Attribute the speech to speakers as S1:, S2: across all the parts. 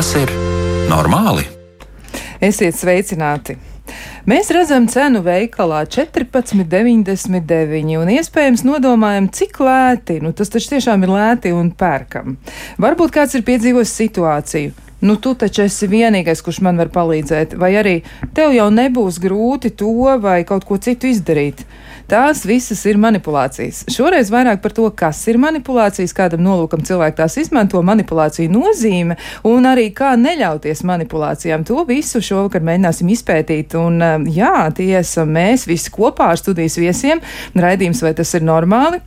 S1: Tas ir normāli?
S2: Esiet sveicināti! Mēs redzam cenu veikalā 14,99 un iespējams nodomājam, cik lēti. Nu, tas taču tiešām ir lēti un pērkam. Varbūt kāds ir piedzīvojis situāciju. Nu, tu taču esi vienīgais, kurš man var palīdzēt, vai arī tev jau nebūs grūti to vai kaut ko citu izdarīt. Tās visas ir manipulācijas. Šoreiz vairāk par to, kas ir manipulācijas, kādam nolūkam cilvēki tās izmanto, manipulāciju nozīme un arī kā neļauties manipulācijām. To visu šovakar mēģināsim izpētīt. Un, um, jā, tie esam mēs visi kopā ar studijas viesiem. Raidījums, vai tas ir normāli?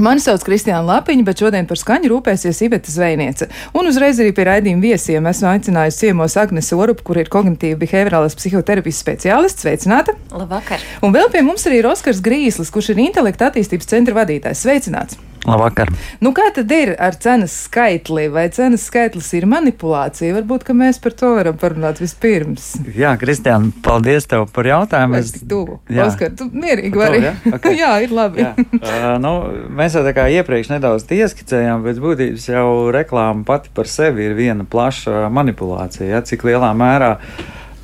S2: Mani sauc Kristiāna Lapiņa, bet šodien par skaņu rūpēsies Iveta Zvejniece. Un uzreiz arī pie raidījuma viesiem esmu aicinājusi ciemos Agnes Orupu, kur ir kognitīva behaviorālās psihoterapijas speciālists. Sveicināta!
S3: Labvakar!
S2: Un vēl pie mums arī ir Oskars Grīslis, kurš ir intelekta attīstības centra vadītājs. Sveicināts!
S4: Labvakar.
S2: Nu, kā tad ir ar cenas skaitli? Vai cenas skaitlis ir manipulācija? Varbūt mēs par to varam parunāt vispirms.
S4: Jā, Kristiāna, paldies tev par jautājumu.
S2: Es tik tuvu. Oskar, tu mierīgi vari.
S4: Ja? Okay.
S2: jā, ir labi.
S4: jā. Uh, nu, mēs jau tā kā iepriekš nedaudz ieskicējām, bet būtībā jau reklāma pati par sevi ir viena plaša manipulācija. Ja? Cik lielā mērā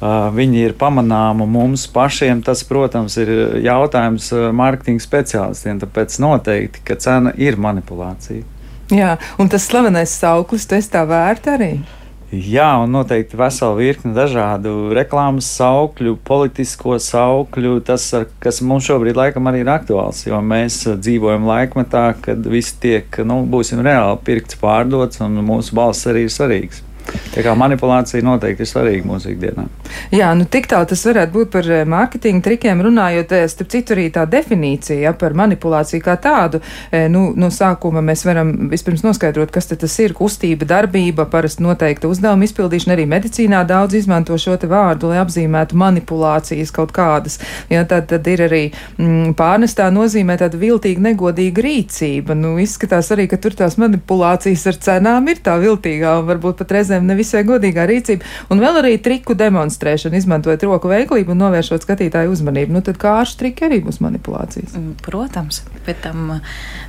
S4: viņi ir pamanāmi mums pašiem. Tas, protams, ir jautājums mārketinga speciālistiem. Tāpēc noteikti, ka cena ir manipulācija.
S2: Jā, un tas slavenais sauklis, tas tā vērts arī.
S4: Jā, un noteikti vesela virkne dažādu reklāmas saukļu, politisko saukļu, tas, kas mums šobrīd laikam arī ir aktuāls, jo mēs dzīvojam laikmetā, kad viss tiek, nu, būsim reāli pirkts, pārdots, un mūsu balss arī ir svarīgs. Tā kā manipulācija noteikti ir svarīga mūsu ikdienā.
S2: Jā, nu tik tālu tas varētu būt par eh, mārketinga trikiem runājot. Eh, starp citu, arī tā definīcija ja, par manipulāciju kā tādu. Eh, nu, no sākuma mēs varam vispirms noskaidrot, kas tas ir kustība, darbība, parasti noteikta uzdevuma izpildīšana. Arī medicīnā daudz izmanto šo vārdu, lai apzīmētu manipulācijas kaut kādas. Ja, tad, tad ir arī mm, pārnestā nozīmē tāda viltīga, negodīga rīcība. Nu, izskatās arī, ka tur tās manipulācijas ar cenām ir tā viltīgā un varbūt pat reizēm reizēm nevisai godīgā rīcība, un vēl arī triku demonstrēšana, izmantojot roku veiklību un novēršot skatītāju uzmanību. Nu, tad kāršu triki arī būs manipulācijas.
S3: Mm, protams, bet tam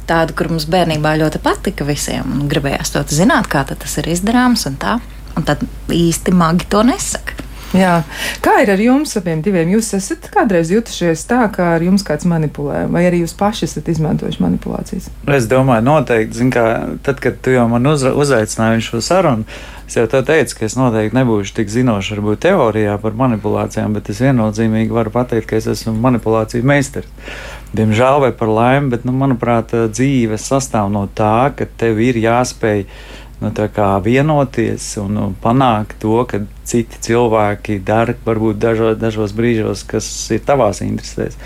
S3: tādu, kur mums bērnībā ļoti patika visiem, un gribējās to zināt, kā tas ir izdarāms, un tā, un tad īsti magi to nesaka.
S2: Jā. Kā ir ar jums abiem diviem? Jūs esat kādreiz jutušies tā, ka ar jums kāds manipulē, vai arī jūs paši esat izmantojuši manipulācijas?
S4: Es domāju, noteikti, kā, tad, kad tu jau man uz, uzaicināji šo sarunu, es jau teicu, ka es noteikti nebūšu tik zinošs varbūt teorijā par manipulācijām, bet es viennozīmīgi varu pateikt, ka es esmu manipulāciju meistars. Diemžēl vai par laimi, bet, nu, manuprāt, dzīve sastāv no tā, ka tev ir jāspēj nu, vienoties un nu, panākt to, ka citi cilvēki dara varbūt dažo, dažos brīžos, kas ir tavās interesēs.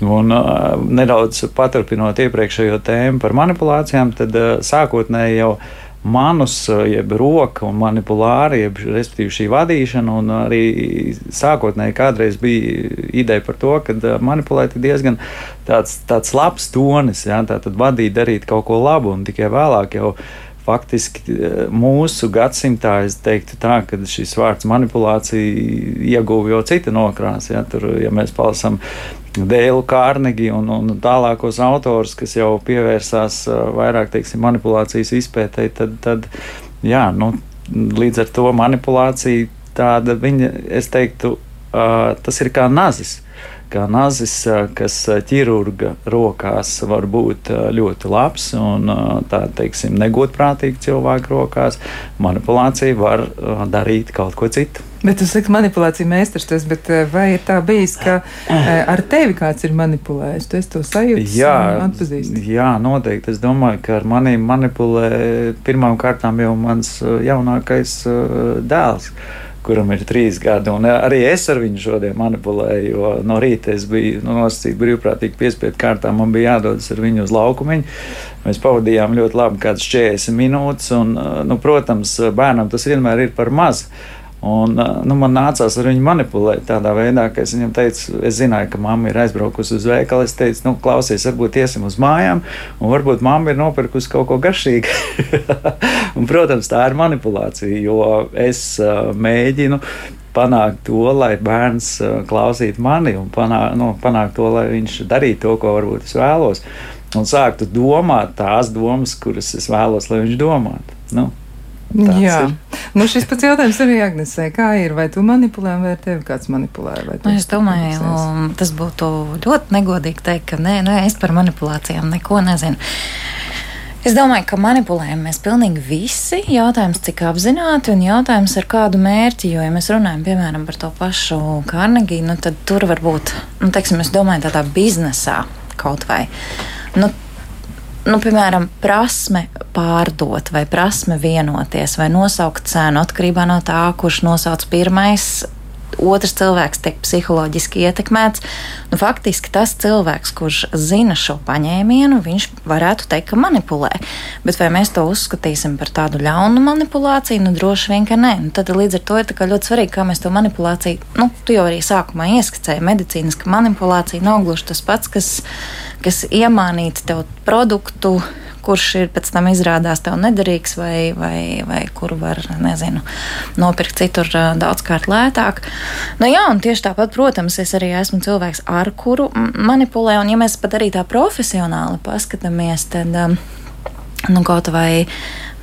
S4: Un, uh, nedaudz paturpinot iepriekšējo tēmu par manipulācijām, tad uh, sākotnēji jau manus, jeb roka un manipulāri, jeb respektīvi šī vadīšana, un arī sākotnēji kādreiz bija ideja par to, ka manipulēt ir diezgan tāds, tāds labs tonis, ja, tā tad vadīt, darīt kaut ko labu, un tikai vēlāk jau faktiski eh, mūsu gadsimtā es teiktu tā, ka šis vārds manipulācija ieguva jau cita nokrāsa. Ja, tur, ja mēs palasām Dēlu Kārnegi un, un tālākos autors, kas jau pievērsās eh, vairāk teiksim, manipulācijas izpētei, tad, tad jā, nu, līdz ar to manipulācija tāda, viņa, es teiktu, uh, tas ir kā nazis kā nazis, kas ķirurga rokās var būt ļoti labs un tā teiksim, negodprātīgi cilvēku rokās, manipulācija var darīt kaut ko citu.
S2: Bet tu saki, manipulācija meistars, tas, bet vai ir tā bijis, ka ar tevi kāds ir manipulējis? Tu to sajūtis
S4: jā,
S2: atpazīsti?
S4: Jā, noteikti. Es domāju, ka ar maniem manipulē pirmām kārtām jau mans jaunākais dēls kuram ir trīs gadi. Un arī es ar viņu šodien manipulēju, jo no rīta es biju nu, nosacīts brīvprātīgi piespiedu kārtā. Man bija jādodas ar viņu uz laukumu. Mēs pavadījām ļoti labi, kādas 40 minūtes. Un, nu, protams, bērnam tas vienmēr ir par mazu. Un, nu, man nācās ar viņu manipulēt tādā veidā, ka es viņam teicu, es zināju, ka mamma ir aizbraukusi uz veikalu. Es teicu, nu, klausies, varbūt iesim uz mājām, un varbūt mamma ir nopirkusi kaut ko garšīgu. un, protams, tā ir manipulācija, jo es uh, mēģinu panākt to, lai bērns klausītu mani un panākt nu, panāk to, lai viņš darītu to, ko varbūt es vēlos. Un sāktu domāt tās domas, kuras es vēlos, lai viņš domātu. Nu, Tāds
S2: Jā,
S4: ir.
S2: nu šis pats jautājums arī Agnesē. Kā ir? Vai tu manipulē, vai tevi kāds manipulē? vai tu
S3: Nu, es domāju, um, tas būtu ļoti negodīgi teikt, ka nē, nē, es par manipulācijām neko nezinu. Es domāju, ka manipulējam mēs pilnīgi visi. Jautājums, cik apzināti un jautājums ar kādu mērķi. Jo, ja mēs runājam piemēram par to pašu Carnegie, nu, tad tur var būt, nu, teiksim, es domāju, tādā biznesā kaut vai. Nu, nu, piemēram, prasme pārdot, vai prasme vienoties, vai nosaukt cenu atkarībā no tā, kurš nosauc pirmais. Otrs cilvēks tiek psiholoģiski ietekmēts. Nu, faktiski tas cilvēks, kurš zina šo paņēmienu, viņš varētu teikt, ka manipulē. Bet vai mēs to uzskatīsim par tādu ļaunu manipulāciju? Nu, droši vien, ka nē. Nu, tad līdz ar to ir ļoti svarīgi, kā mēs to manipulāciju, nu, tu jau arī sākumā ieskicēji, medicīniska manipulācija nav gluži tas pats, kas, kas iemānīt tev produktu kurš ir pēc tam izrādās tev nederīgs, vai, vai, vai kuru var, nezinu, nopirkt citur daudzkārt lētāk. Nu, jā, un tieši tāpat, protams, es arī esmu cilvēks, ar kuru manipulē, un ja mēs pat arī tā profesionāli paskatāmies, tad. Nu, kaut, vai,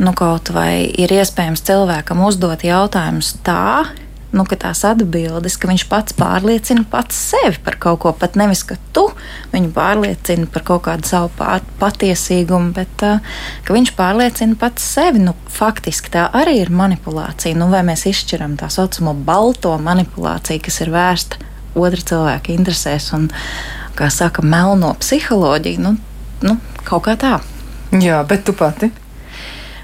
S3: nu, kaut vai ir iespējams cilvēkam uzdot jautājumus tā, nu, ka tās atbildes, ka viņš pats pārliecina pats sevi par kaut ko, pat nevis ka tu viņu pārliecini par kaut kādu savu pā- patiesīgumu, bet uh, ka viņš pārliecina pats sevi. Nu, faktiski tā arī ir manipulācija. Nu, vai mēs izšķiram tā saucamo balto manipulāciju, kas ir vērsta otra cilvēka interesēs un, kā saka, melno psiholoģiju, nu, nu, kaut kā tā.
S2: Jā, bet tu pati.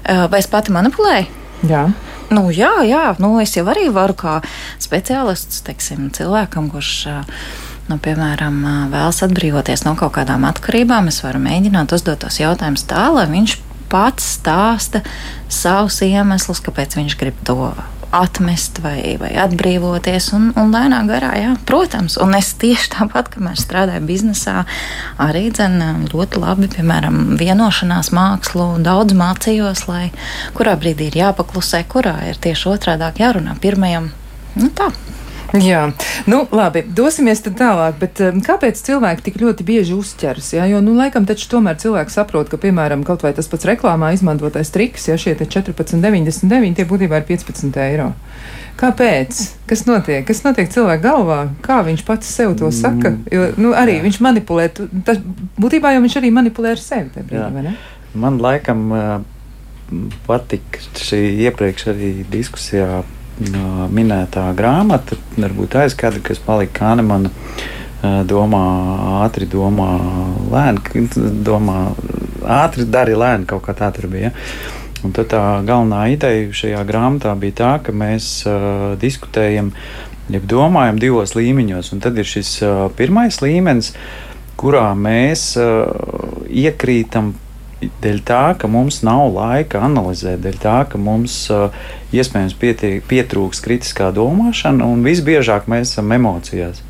S3: Uh, Vai es pati manipulēju?
S2: Jā.
S3: Nu, jā, jā nu, es jau arī varu kā speciālists, teiksim, cilvēkam, kurš, nu, piemēram, vēlas atbrīvoties no kaut kādām atkarībām, es varu mēģināt uzdot tos jautājumus tā, lai viņš pats stāsta savus iemeslus, kāpēc viņš grib to atmest vai, vai atbrīvoties. Un, un lēnā garā, jā, protams, un es tieši tāpat, kamēr strādāju biznesā, arī dzen, ļoti labi, piemēram, vienošanās mākslu daudz mācījos, lai kurā brīdī ir jāpaklusē, kurā ir tieši otrādi jārunā pirmajam. Nu, tā.
S2: Jā, nu labi, dosimies tālāk, bet um, kāpēc cilvēki tik ļoti bieži uzķeras? Jā, jo, nu, laikam taču tomēr cilvēki saprot, ka, piemēram, kaut vai tas pats reklāmā izmantotais triks, ja šie te 14,99, tie būtībā ir 15 eiro. Kāpēc? Kas notiek? Kas notiek cilvēka galvā? Kā viņš pats sev to saka? Jo, nu, arī
S4: Jā.
S2: viņš manipulē, tas, būtībā jau viņš arī manipulē ar sevi. brīdī?
S4: Man laikam ā, patika šī iepriekš arī diskusijā minētā grāmata, varbūt aizkadra, kas palika Kānemana domā ātri, domā lēni, domā ātri, dari lēni, kaut kā tā tur bija. Un tad tā galvenā ideja šajā grāmatā bija tā, ka mēs uh, diskutējam, jeb domājam divos līmeņos. Un tad ir šis uh, pirmais līmenis, kurā mēs uh, iekrītam dēļ tā, ka mums nav laika analizēt, dēļ tā, ka mums uh, iespējams pietiek, pietrūks kritiskā domāšana, un visbiežāk mēs esam emocijās.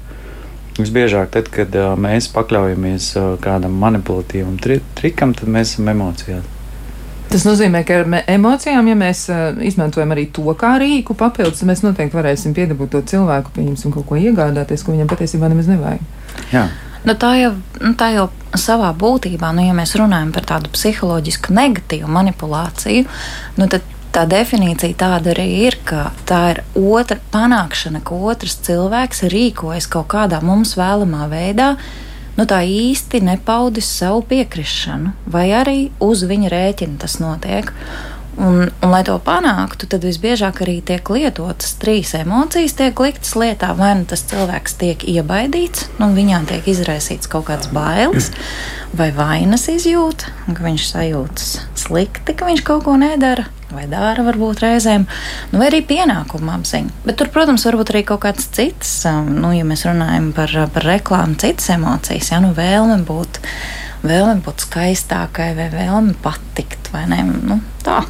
S4: Visbiežāk, tad, kad uh, mēs pakļaujamies uh, kādam manipulatīvam tri trikam, tad mēs esam emocijās.
S2: Tas nozīmē, ka ar emocijām, ja mēs uh, izmantojam arī to kā rīku papildus, tad mēs noteikti varēsim piedabūt to cilvēku, pieņemsim kaut ko iegādāties, ko viņam patiesībā nemaz nevajag.
S4: Jā.
S3: Nu, tā, jau, nu, tā jau savā būtībā, nu, ja mēs runājam par tādu psiholoģisku negatīvu manipulāciju, nu, tad tā definīcija tāda arī ir, ka tā ir otra panākšana, ka otrs cilvēks rīkojas kaut kādā mums vēlamā veidā. Nu, tā īsti nepaudis savu piekrišanu, vai arī uz viņa rēķina tas notiek. Un, un, lai to panāktu, tad visbiežāk arī tiek lietotas trīs emocijas, tiek liktas lietā. Vai nu tas cilvēks tiek iebaidīts, nu, viņā tiek izraisīts kaut kāds bailes, vai vainas izjūta, ka viņš sajūtas slikti, ka viņš kaut ko nedara, vai dara varbūt reizēm, nu, vai arī pienākuma apziņa. Bet tur, protams, varbūt arī kaut kāds cits, um, nu, ja mēs runājam par, par reklāmu, citas emocijas, ja nu vēlme būt. Vēlme būt skaistākai, vai vēlme patikt, vai ne? Nu, tā.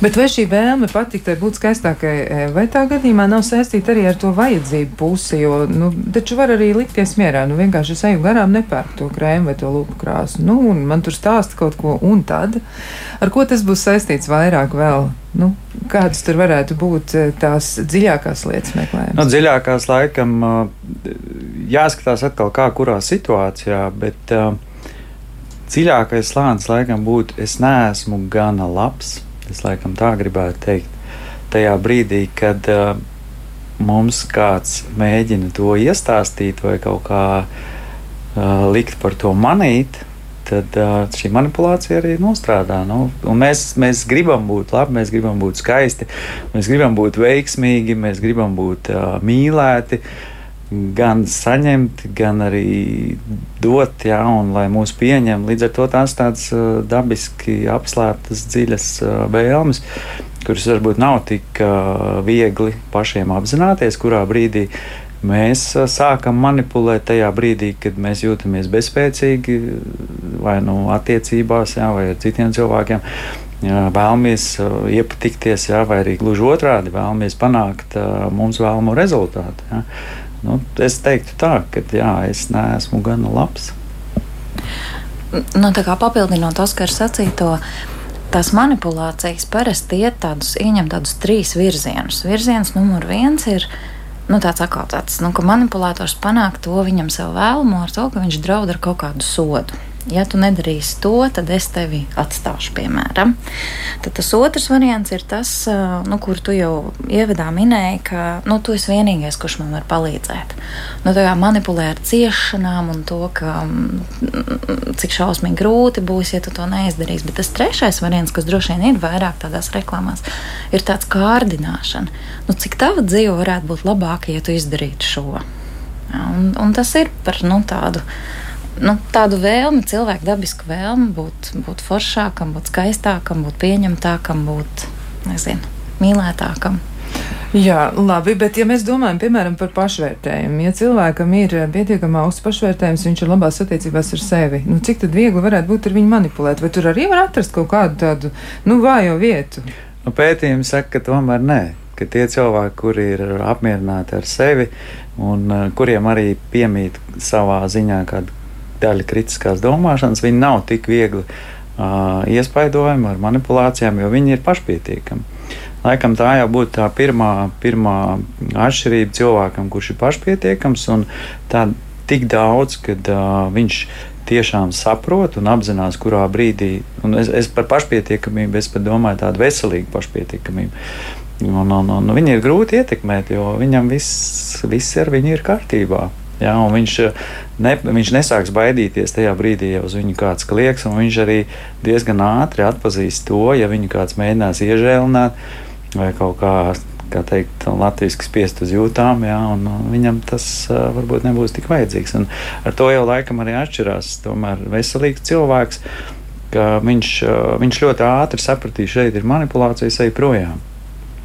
S2: Bet vai šī vēlme patikt vai būt skaistākai, e, vai tā gadījumā nav saistīta arī ar to vajadzību pusi? Jo, nu, taču var arī likties mierā, nu vienkārši es eju garām, nepērku to krēmu vai to lūpu krāsu. Nu, un man tur stāsta kaut ko, un tad ar ko tas būs saistīts vairāk vēl? Nu, kādas tur varētu būt e, tās dziļākās lietas meklējums?
S4: Nu, dziļākās laikam uh, jāskatās atkal, kā kurā situācijā, bet uh, dziļākais slānis laikam būtu, es neesmu gana labs. Es laikam tā gribētu teikt. tajā brīdī, kad uh, mums kāds mēģina to iestāstīt vai kaut kā uh, likt par to manīt, tad uh, šī manipulācija arī nostrādā. Nu, mēs, mēs gribam būt labi, mēs gribam būt skaisti, mēs gribam būt veiksmīgi, mēs gribam būt uh, mīlēti. Gan saņemt, gan arī dot, jā, un lai mūs pieņem. Līdz ar to tās tādas dabiski apslēptas, dziļas vēlmes, kuras varbūt nav tik viegli pašiem apzināties, kurā brīdī mēs sākam manipulēt tajā brīdī, kad mēs jūtamies bezspēcīgi vai nu attiecībās, jā, vai ar citiem cilvēkiem. Jā, vēlamies iepatikties, jā, vai arī gluži otrādi vēlamies panākt mums vēlamo rezultātu. Jā. Nu, es teiktu tā, ka jā, es neesmu gana labs.
S3: Nu, tā kā papildinot Oskaru sacīto, tās manipulācijas parasti iet tādus, ieņem tādus trīs virzienus. Virziens numur viens ir nu, tāds atkal tāds, nu, ka manipulators panāk to viņam sev vēlamo ar to, ka viņš draud ar kaut kādu sodu. Ja tu nedarīsi to, tad es tevi atstāšu, piemēram. Tad tas otrs variants ir tas, nu, kur tu jau ievadā minēji, ka nu, tu esi vienīgais, kurš man var palīdzēt. Nu, tā kā manipulē ar ciešanām un to, ka, mm, cik šausmīgi grūti būs, ja tu to neizdarīsi. Bet tas trešais variants, kas droši vien ir vairāk tādās reklāmās, ir tāds kārdināšana. Nu, cik tava dzīve varētu būt labāka, ja tu izdarītu šo? Ja, un, un tas ir par nu, tādu nu, tādu vēlmi, cilvēku dabisku vēlmi būt, būt foršākam, būt skaistākam, būt pieņemtākam, būt nezinu, mīlētākam.
S2: Jā, labi, bet ja mēs domājam, piemēram, par pašvērtējumu, ja cilvēkam ir pietiekami augsts pašvērtējums, viņš ir labās attiecībās ar sevi, nu, cik tad viegli varētu būt ar viņu manipulēt? Vai tur arī var atrast kaut kādu tādu, nu, vājo vietu?
S4: Nu, pētījumi saka, ka tomēr nē, ka tie cilvēki, kuri ir apmierināti ar sevi un uh, kuriem arī piemīt savā ziņā kāda daļa kritiskās domāšanas, viņi nav tik viegli uh, iespaidojami ar manipulācijām, jo viņi ir pašpietiekami. Laikam tā jau būtu tā pirmā, pirmā atšķirība cilvēkam, kurš ir pašpietiekams un tā tik daudz, kad uh, viņš tiešām saprot un apzinās, kurā brīdī, un es, es par pašpietiekamību, es pat domāju tādu veselīgu pašpietiekamību. Un, un, un viņu ir grūti ietekmēt, jo viņam viss, viss ar viņu ir kārtībā. Ja, viņš, ne, viņš nesāks baidīties tajā brīdī, ja uz viņu kāds klieks, un viņš arī diezgan ātri atpazīs to, ja viņu kāds mēģinās iežēlināt vai kaut kā, kā teikt, latviešu spiest uz jūtām, ja, un viņam tas uh, varbūt nebūs tik vajadzīgs. Un ar to jau laikam arī atšķirās. Tomēr veselīgs cilvēks, ka viņš, uh, viņš ļoti ātri sapratīs, šeit ir manipulācija, ej projām.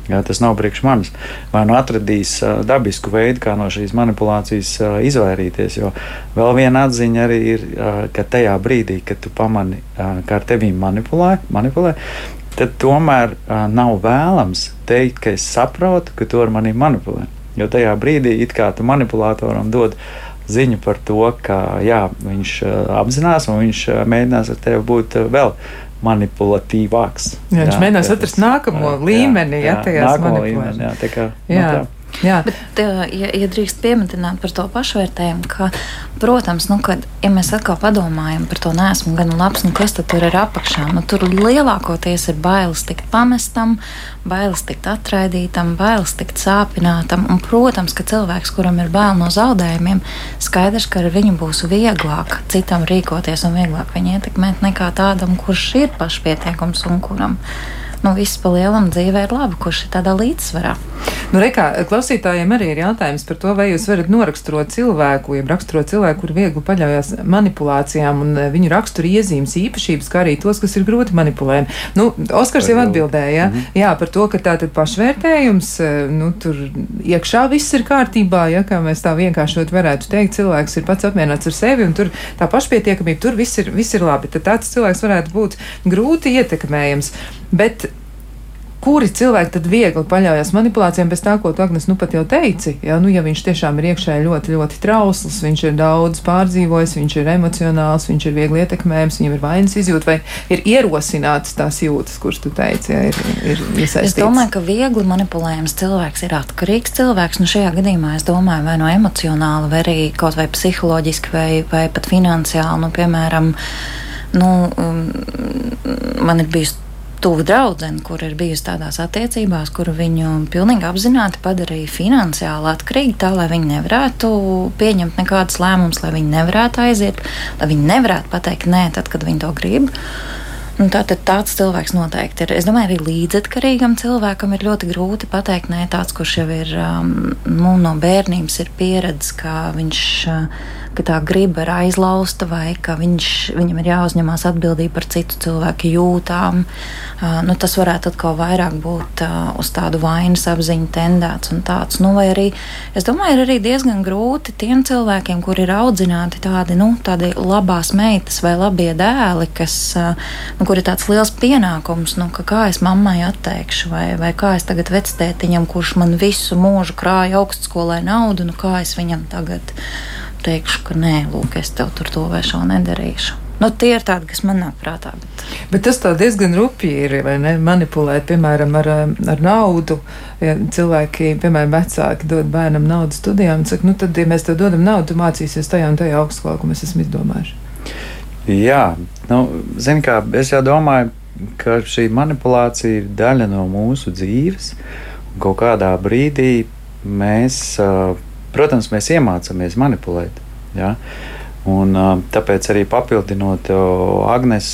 S4: Jā, tas nav priekš manis. Vai nu atradīs dabisku veidu, kā no šīs manipulācijas izvairīties. Jo vēl viena atziņa arī ir, ka tajā brīdī, kad tu pamani, kā ar tevi manipulē, manipulē tad tomēr uh, nav vēlams teikt, ka es saprotu, ka tu ar mani manipulē. Jo tajā brīdī it kā tu manipulātoram dod ziņu par to, ka jā, viņš uh, apzinās un viņš uh, mēģinās ar tevi būt uh, vēl manipulatīvāks.
S2: Jā, viņš mēģinās atrast nākamo jā, līmeni, ja tajās
S4: manipulācijās. Jā.
S3: Bet, ja, ja drīkst pieminēt par to pašvērtējumu, ka, protams, nu, kad, ja mēs atkal padomājam par to, nesmu gan labs, nu, kas tur ir apakšā, nu, tur lielākoties ir bailes tikt pamestam, bailes tikt atraidītam, bailes tikt sāpinātam. Un, protams, ka cilvēks, kuram ir bail no zaudējumiem, skaidrs, ka ar viņu būs vieglāk citam rīkoties un vieglāk viņu ietekmēt nekā tādam, kurš ir pašpietiekams un kuram ir nu, viss pa lielam dzīvē ir labi, kurš ir tādā līdzsvarā.
S2: Nu, rekā, klausītājiem arī ir jautājums par to, vai jūs varat noraksturot cilvēku, ja raksturot cilvēku, kur viegli paļaujas manipulācijām un eh, viņu rakstura iezīmes īpašības, kā arī tos, kas ir grūti manipulējami. Nu, Oskars jau atbildēja, mm -hmm. jā, par to, ka tā tad pašvērtējums, eh, nu, tur iekšā viss ir kārtībā, ja, kā mēs tā vienkāršot varētu teikt, cilvēks ir pats apmierināts ar sevi un tur tā pašpietiekamība, tur viss ir, viss ir labi. Tad tāds cilvēks varētu būt grūti ietekmējams. Bet kuri cilvēki tad viegli paļaujas manipulācijām bez tā, ko tu Agnes nu pat jau teici. Ja, nu, ja viņš tiešām ir iekšēji ļoti, ļoti trausls, viņš ir daudz pārdzīvojis, viņš ir emocionāls, viņš ir viegli ietekmējams, viņam ir vainas izjūta vai ir ierosināts tās jūtas, kuras tu teici, ja, ir, ir iesaistīts.
S3: Es domāju, ka viegli manipulējams cilvēks ir atkarīgs cilvēks. Nu, šajā gadījumā es domāju vai no emocionāli, vai arī kaut vai psiholoģiski, vai, vai pat finansiāli. Nu, piemēram, nu, um, man ir bijusi tuvu draudzene, kur ir bijusi tādās attiecībās, kuru viņu pilnīgi apzināti padarīja finansiāli atkarīgi, tā lai viņi nevarētu pieņemt nekādus lēmumus, lai viņi nevarētu aiziet, lai viņi nevarētu pateikt nē, tad, kad viņi to grib. Nu, tā, tāds cilvēks noteikti ir. Es domāju, arī līdzatkarīgam cilvēkam ir ļoti grūti pateikt, nē, tāds, kurš jau ir um, nu, no bērnības ir pieredzējis, ka viņš. Uh, ka tā griba ir aizlausta vai ka viņš, viņam ir jāuzņemās atbildība par citu cilvēku jūtām. Nu, tas varētu atkal vairāk būt uz tādu vainas apziņu tendēts un tāds. Nu, vai arī, es domāju, ir arī diezgan grūti tiem cilvēkiem, kuri ir audzināti tādi, nu, tādi labās meitas vai labie dēli, kas, nu, kur ir tāds liels pienākums, nu, ka kā es mammai atteikšu vai, vai kā es tagad vectētiņam, kurš man visu mūžu krāja augstskolai naudu, nu, kā es viņam tagad teikšu, ka nē, lūk, es tev tur to vai šo nedarīšu. Nu, tie ir tādi, kas man nāk prātā. Bet,
S2: bet tas tā diezgan rupji ir, vai ne? Manipulēt, piemēram, ar, ar naudu. Ja cilvēki, piemēram, vecāki dod bērnam naudu studijām, saka, nu tad, ja mēs tev dodam naudu, tu mācīsies tajā un tajā augstskolā, ko mēs esam izdomājuši.
S4: Jā, nu, zini kā, es jau domāju, ka šī manipulācija ir daļa no mūsu dzīves. Kaut kādā brīdī mēs uh, Protams, mēs iemācāmies manipulēt. Ja? Un, tāpēc arī papildinot Agnēs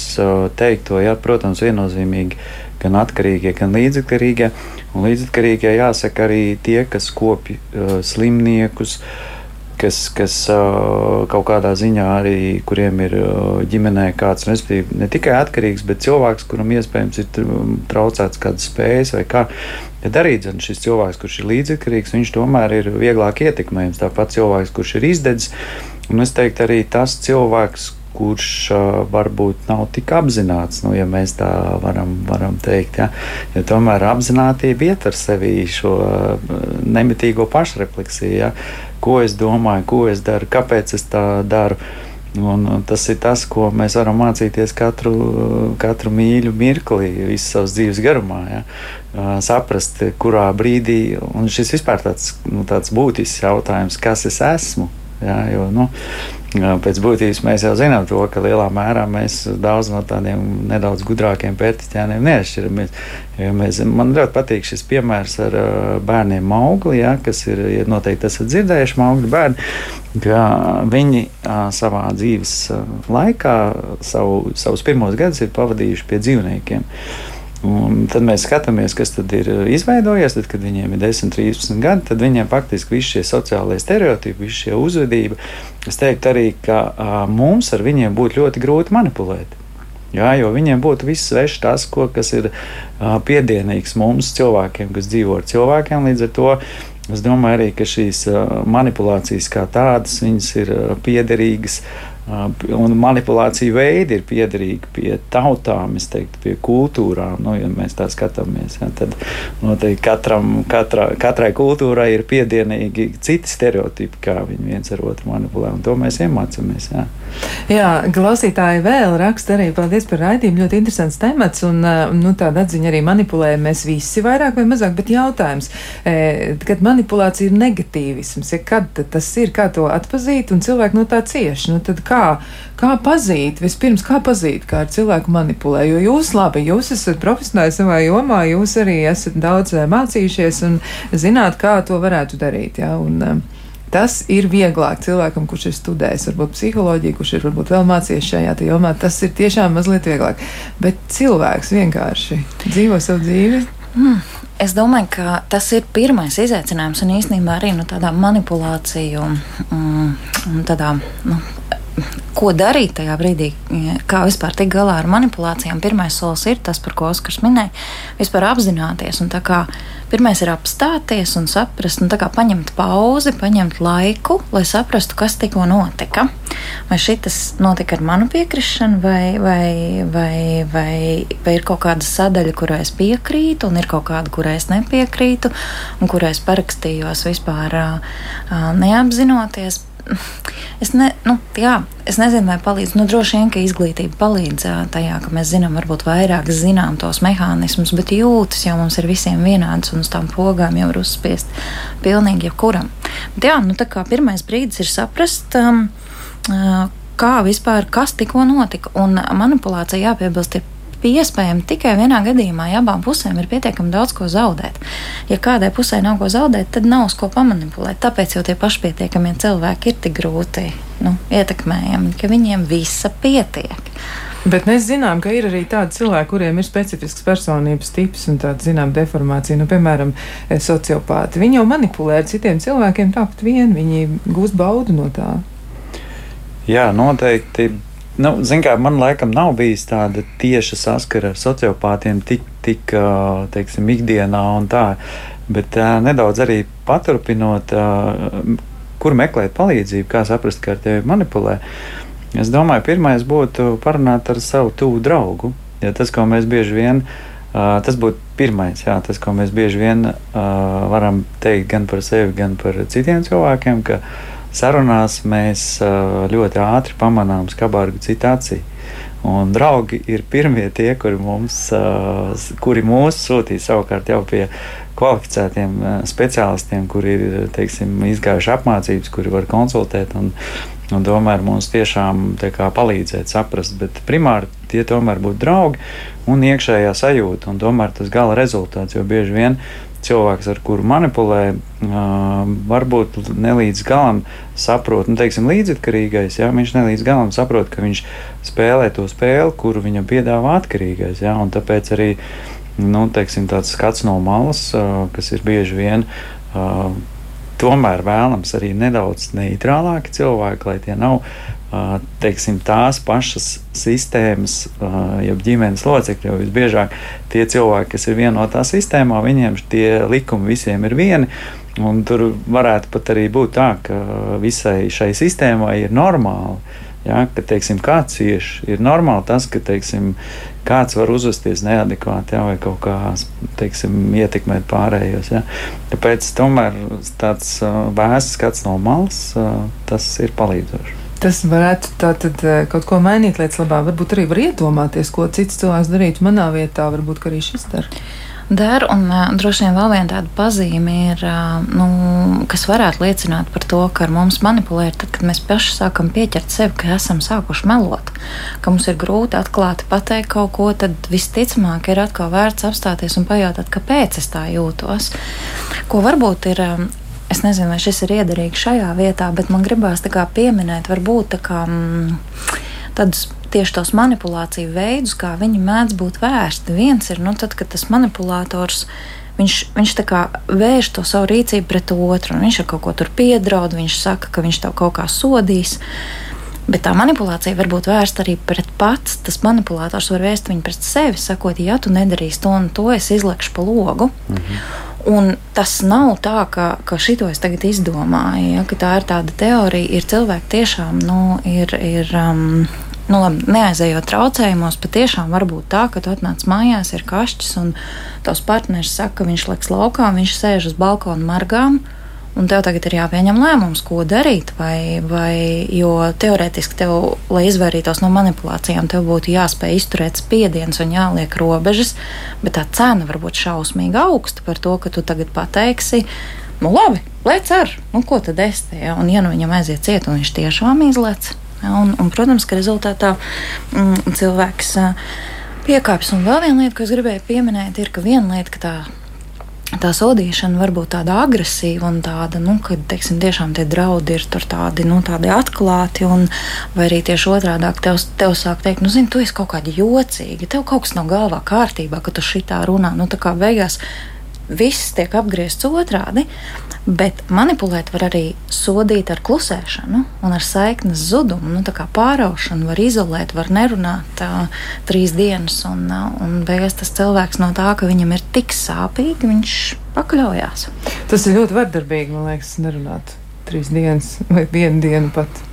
S4: teikto, ja, protams, viennozīmīgi gan atkarīgie, gan līdzatkarīgie. Un līdzatkarīgie jāsaka arī tie, kas kopj uh, slimniekus, kas, kas kaut kādā ziņā arī, kuriem ir ģimenē kāds, respektīvi, ne tikai atkarīgs, bet cilvēks, kuram iespējams ir traucēts kādas spējas vai kā. Tad šis cilvēks, kurš ir līdzekļīgs, viņš tomēr ir vieglāk ietekmējams. Tāpat cilvēks, kurš ir izdedzis, un es teiktu arī tas cilvēks, kurš uh, varbūt nav tik apzināts, nu, ja mēs tā varam, varam teikt. Ja, ja tomēr apzinātība ietver sevī šo uh, nemitīgo pašrefleksiju, ja, ko es domāju, ko es daru, kāpēc es tā daru. Un tas ir tas, ko mēs varam mācīties katru, katru mīļu mirkli, visas savas dzīves garumā. Ja? Saprast, kurā brīdī, un šis vispār tāds, nu, tāds būtisks jautājums, kas es esmu. Ja? Jo, nu, Pēc būtības mēs jau zinām to, ka lielā mērā mēs daudz no tādiem nedaudz gudrākiem pērtiķiem neatšķiramies. Mēs, man ļoti patīk šis piemērs ar bērniem Maugli, ja, kas ir ja noteikti esat dzirdējuši Maugli bērni, ka viņi savā dzīves laikā savu, savus pirmos gadus ir pavadījuši pie dzīvniekiem. Un tad mēs skatāmies, kas ir izveidojies. Tad, kad viņiem ir 10, 13 gadi, tad viņiem faktiski visi šie sociālie stereotipi, visa šī uzvedība. Es teiktu arī, ka a, mums ar viņiem būtu ļoti grūti manipulēt. Jā, jo viņiem būtu viss svešs tas, ko, kas ir uh, piedienīgs mums, cilvēkiem, kas dzīvo ar cilvēkiem. Līdz ar to es domāju arī, ka šīs uh, manipulācijas kā tādas, ir piederīgas Un manipulācija veidi ir piederīgi pie tautām, teiktu, pie kultūrām. Nu, ja mēs tā skatāmies, ja, tad noteikti katram, katrā, katrai kultūrai ir piedienīgi citi stereotipi, kā viņi viens ar otru manipulē. To mēs iemācāmies. Ja.
S2: Jā, klausītāji vēl raksta arī paldies par raidījumu. Ļoti interesants temats un nu, tāda atziņa arī manipulējam mēs visi vairāk vai mazāk, bet jautājums, kad manipulācija ir negatīvisms, ja kad tas ir, kā to atpazīt un cilvēki no tā cieši. Nu, tad, kā, kā pazīt, vispirms kā pazīt, kā ar cilvēku manipulē. Jo jūs, labi, jūs esat profesionāli savā jomā, jūs arī esat daudz eh, mācījušies un zināt, kā to varētu darīt. Ja? Un, eh, Tas ir vieglāk cilvēkam, kurš ir studējis, varbūt psiholoģiju, kurš ir varbūt vēl mācījies šajā jomā. Tas ir tiešām mazliet vieglāk. Bet cilvēks vienkārši dzīvo savu dzīvi.
S3: Hmm. Es domāju, ka tas ir pirmais izaicinājums un īstenībā arī nu, tādā manipulāciju, um, tādā nu, ko darīt tajā brīdī, kā vispār tikt galā ar manipulācijām. Pirmais solis ir tas, par ko Oskars minēja, vispār apzināties. Pirmais ir apstāties un saprast, un paņemt pauzi, paņemt laiku, lai saprastu, kas tikko notika. Vai šis notika ar manu piekrišanu, vai, vai, vai, vai, vai ir kaut kāda sadaļa, kurai es piekrītu, un ir kaut kāda, kurai es nepiekrītu, un kurai es parakstījos vispār neapzinoties Es, ne, nu, jā, es nezinu, vai palīdz. Nu, droši vien, ka izglītība palīdz tajā, ka mēs zinām, varbūt vairāk zinām tos mehānismus, bet jūtas jau mums ir visiem vienāds un uz tām pogām jau ir uzspiest pilnīgi jebkuram. Bet, jā, nu, tā kā pirmais brīdis ir saprast. Um, kā vispār, kas tikko notika. Un manipulācija, jāpiebilst, ir iespējami tikai vienā gadījumā, ja abām pusēm ir pietiekami daudz ko zaudēt. Ja kādai pusē nav ko zaudēt, tad nav uz ko pamanipulēt. Tāpēc jau tie pašpietiekamie cilvēki ir tik grūti nu, ietekmējami, ka viņiem visa pietiek.
S2: Bet mēs zinām, ka ir arī tādi cilvēki, kuriem ir specifisks personības tips un tāda, zinām, deformācija. Nu, piemēram, eh, sociopāti. Viņi jau manipulē ar citiem cilvēkiem tāpat vien, viņi gūst baudu no tā.
S4: Jā, noteikti. Nu, kā, man laikam nav bijis tāda tieša saskara ar sociopātiem tik, tik teiksim, ikdienā un tā. Bet nedaudz arī paturpinot, kur meklēt palīdzību, kā saprast, ka ar tevi manipulē. Es domāju, pirmais būtu parunāt ar savu tuvu draugu. Ja tas, ko mēs bieži vien, uh, tas būtu pirmais, jā, tas, ko mēs bieži vien uh, varam teikt gan par sevi, gan par citiem cilvēkiem, ka sarunās mēs uh, ļoti ātri pamanām skarbāku acī. Un draugi ir pirmie tie, kuri, mums, uh, kuri mūs sūtīja savukārt jau pie kvalificētiem uh, speciālistiem, kuri ir teiksim, izgājuši apmācības, kuri var konsultēt un, un tomēr mums tiešām kā, palīdzēt saprast. Bet primāri tie tomēr būtu draugi un iekšējā sajūta, un tomēr tas gala rezultāts. Jo bieži vien cilvēks, ar kuru manipulē, varbūt nelīdz galam saprot, nu, teiksim, līdzatkarīgais. Jā, viņš nelīdz galam saprot, ka viņš spēlē to spēli, kuru viņam piedāvā atkarīgais. Jā, tāpēc arī nu, teiksim, tāds skats no malas, kas ir bieži vien tomēr vēlams arī nedaudz neitrālāki cilvēki, lai tie nav teiksim, tās pašas sistēmas, jeb ģimenes locekļi. Jo visbiežāk tie cilvēki, kas ir vienotā sistēmā, viņiem tie likumi visiem ir vieni. Un tur varētu pat arī būt tā, ka visai šai sistēmai ir normāli Ja, ka teiksim, kāds cieš, ir normāli tas, ka teiksim, kāds var uzvesties neadekvāti ja, vai kaut kā teiksim, ietekmēt pārējos. Ja. Tāpēc tomēr tāds vēsts skats no malas, tas ir palīdzoši.
S2: Tas varētu tātad kaut ko mainīt lietas labā. Varbūt arī var iedomāties, ko cits cilvēks darītu manā vietā. Varbūt arī šis dara
S3: der. Un uh, droši vien vēl viena tāda pazīme ir, uh, nu, kas varētu liecināt par to, ka ar mums manipulē, ir tad, kad mēs paši sākam pieķert sevi, ka esam sākuši melot, ka mums ir grūti atklāti pateikt kaut ko, tad visticamāk ir atkal vērts apstāties un pajautāt, kāpēc es tā jūtos. Ko varbūt ir. Um, Es nezinu, vai šis ir iederīgi šajā vietā, bet man gribās pieminēt, varbūt tā kā, mm, tādus tieši tos manipulāciju veidus, kā viņi mēdz būt vērsti. Viens ir, nu, tad, kad tas manipulators viņš, viņš tā kā vērš to savu rīcību pret otru, viņš ar kaut ko tur piedraud, viņš saka, ka viņš tev kaut kā sodīs. Bet tā manipulācija var būt vērsta arī pret pats. Tas manipulators var vērst viņu pret sevi, sakot, ja tu nedarīsi to un to, es izlekšu pa logu. Mhm. Un tas nav tā, ka, ka šito es tagad izdomāju, ja, ka tā ir tāda teorija. Ir cilvēki tiešām, nu, ir, ir um, nu, labi, neaizejot traucējumos, patiešām var būt tā, ka tu atnāc mājās, ir kašķis, un tavs partneris saka, ka viņš liks laukā, viņš sēž uz balkona margām. Un tev tagad ir jāpieņem lēmums, ko darīt. Vai, vai, jo teorētiski, tev, lai izvairītos no manipulācijām, tev būtu jāspēj izturēt spiediens un jāliek robežas, bet tā cena var būt šausmīgi augsta par to, ka tu tagad pateiksi, nu labi, lec ar, nu ko tad es te, ja? un ja nu viņam aiziet ciet, un viņš tiešām izlec, Un, un, protams, ka rezultātā mm, cilvēks piekāpjas. Un vēl viena lieta, ko es gribēju pieminēt, ir, ka viena lieta, ka tā tā sodīšana var būt tāda agresīva un tāda, nu, ka teiksim, tiešām tie draudi ir tādi, nu, tādi atklāti, un, vai arī tieši otrādi tev, tev sāk teikt, nu, zini, tu esi kaut kādi jocīgi, tev kaut kas nav galvā kārtībā, ka tu šitā runā. Nu, tā kā beigās viss tiek apgriezts otrādi, bet manipulēt var arī sodīt ar klusēšanu un ar saiknes zudumu. Nu, tā kā pāraušanu var izolēt, var nerunāt uh, trīs dienas, un, uh, un beigās tas cilvēks no tā, ka viņam ir tik sāpīgi, viņš pakļaujās.
S2: Tas ir ļoti vardarbīgi, man liekas, nerunāt trīs dienas vai vienu dienu pat.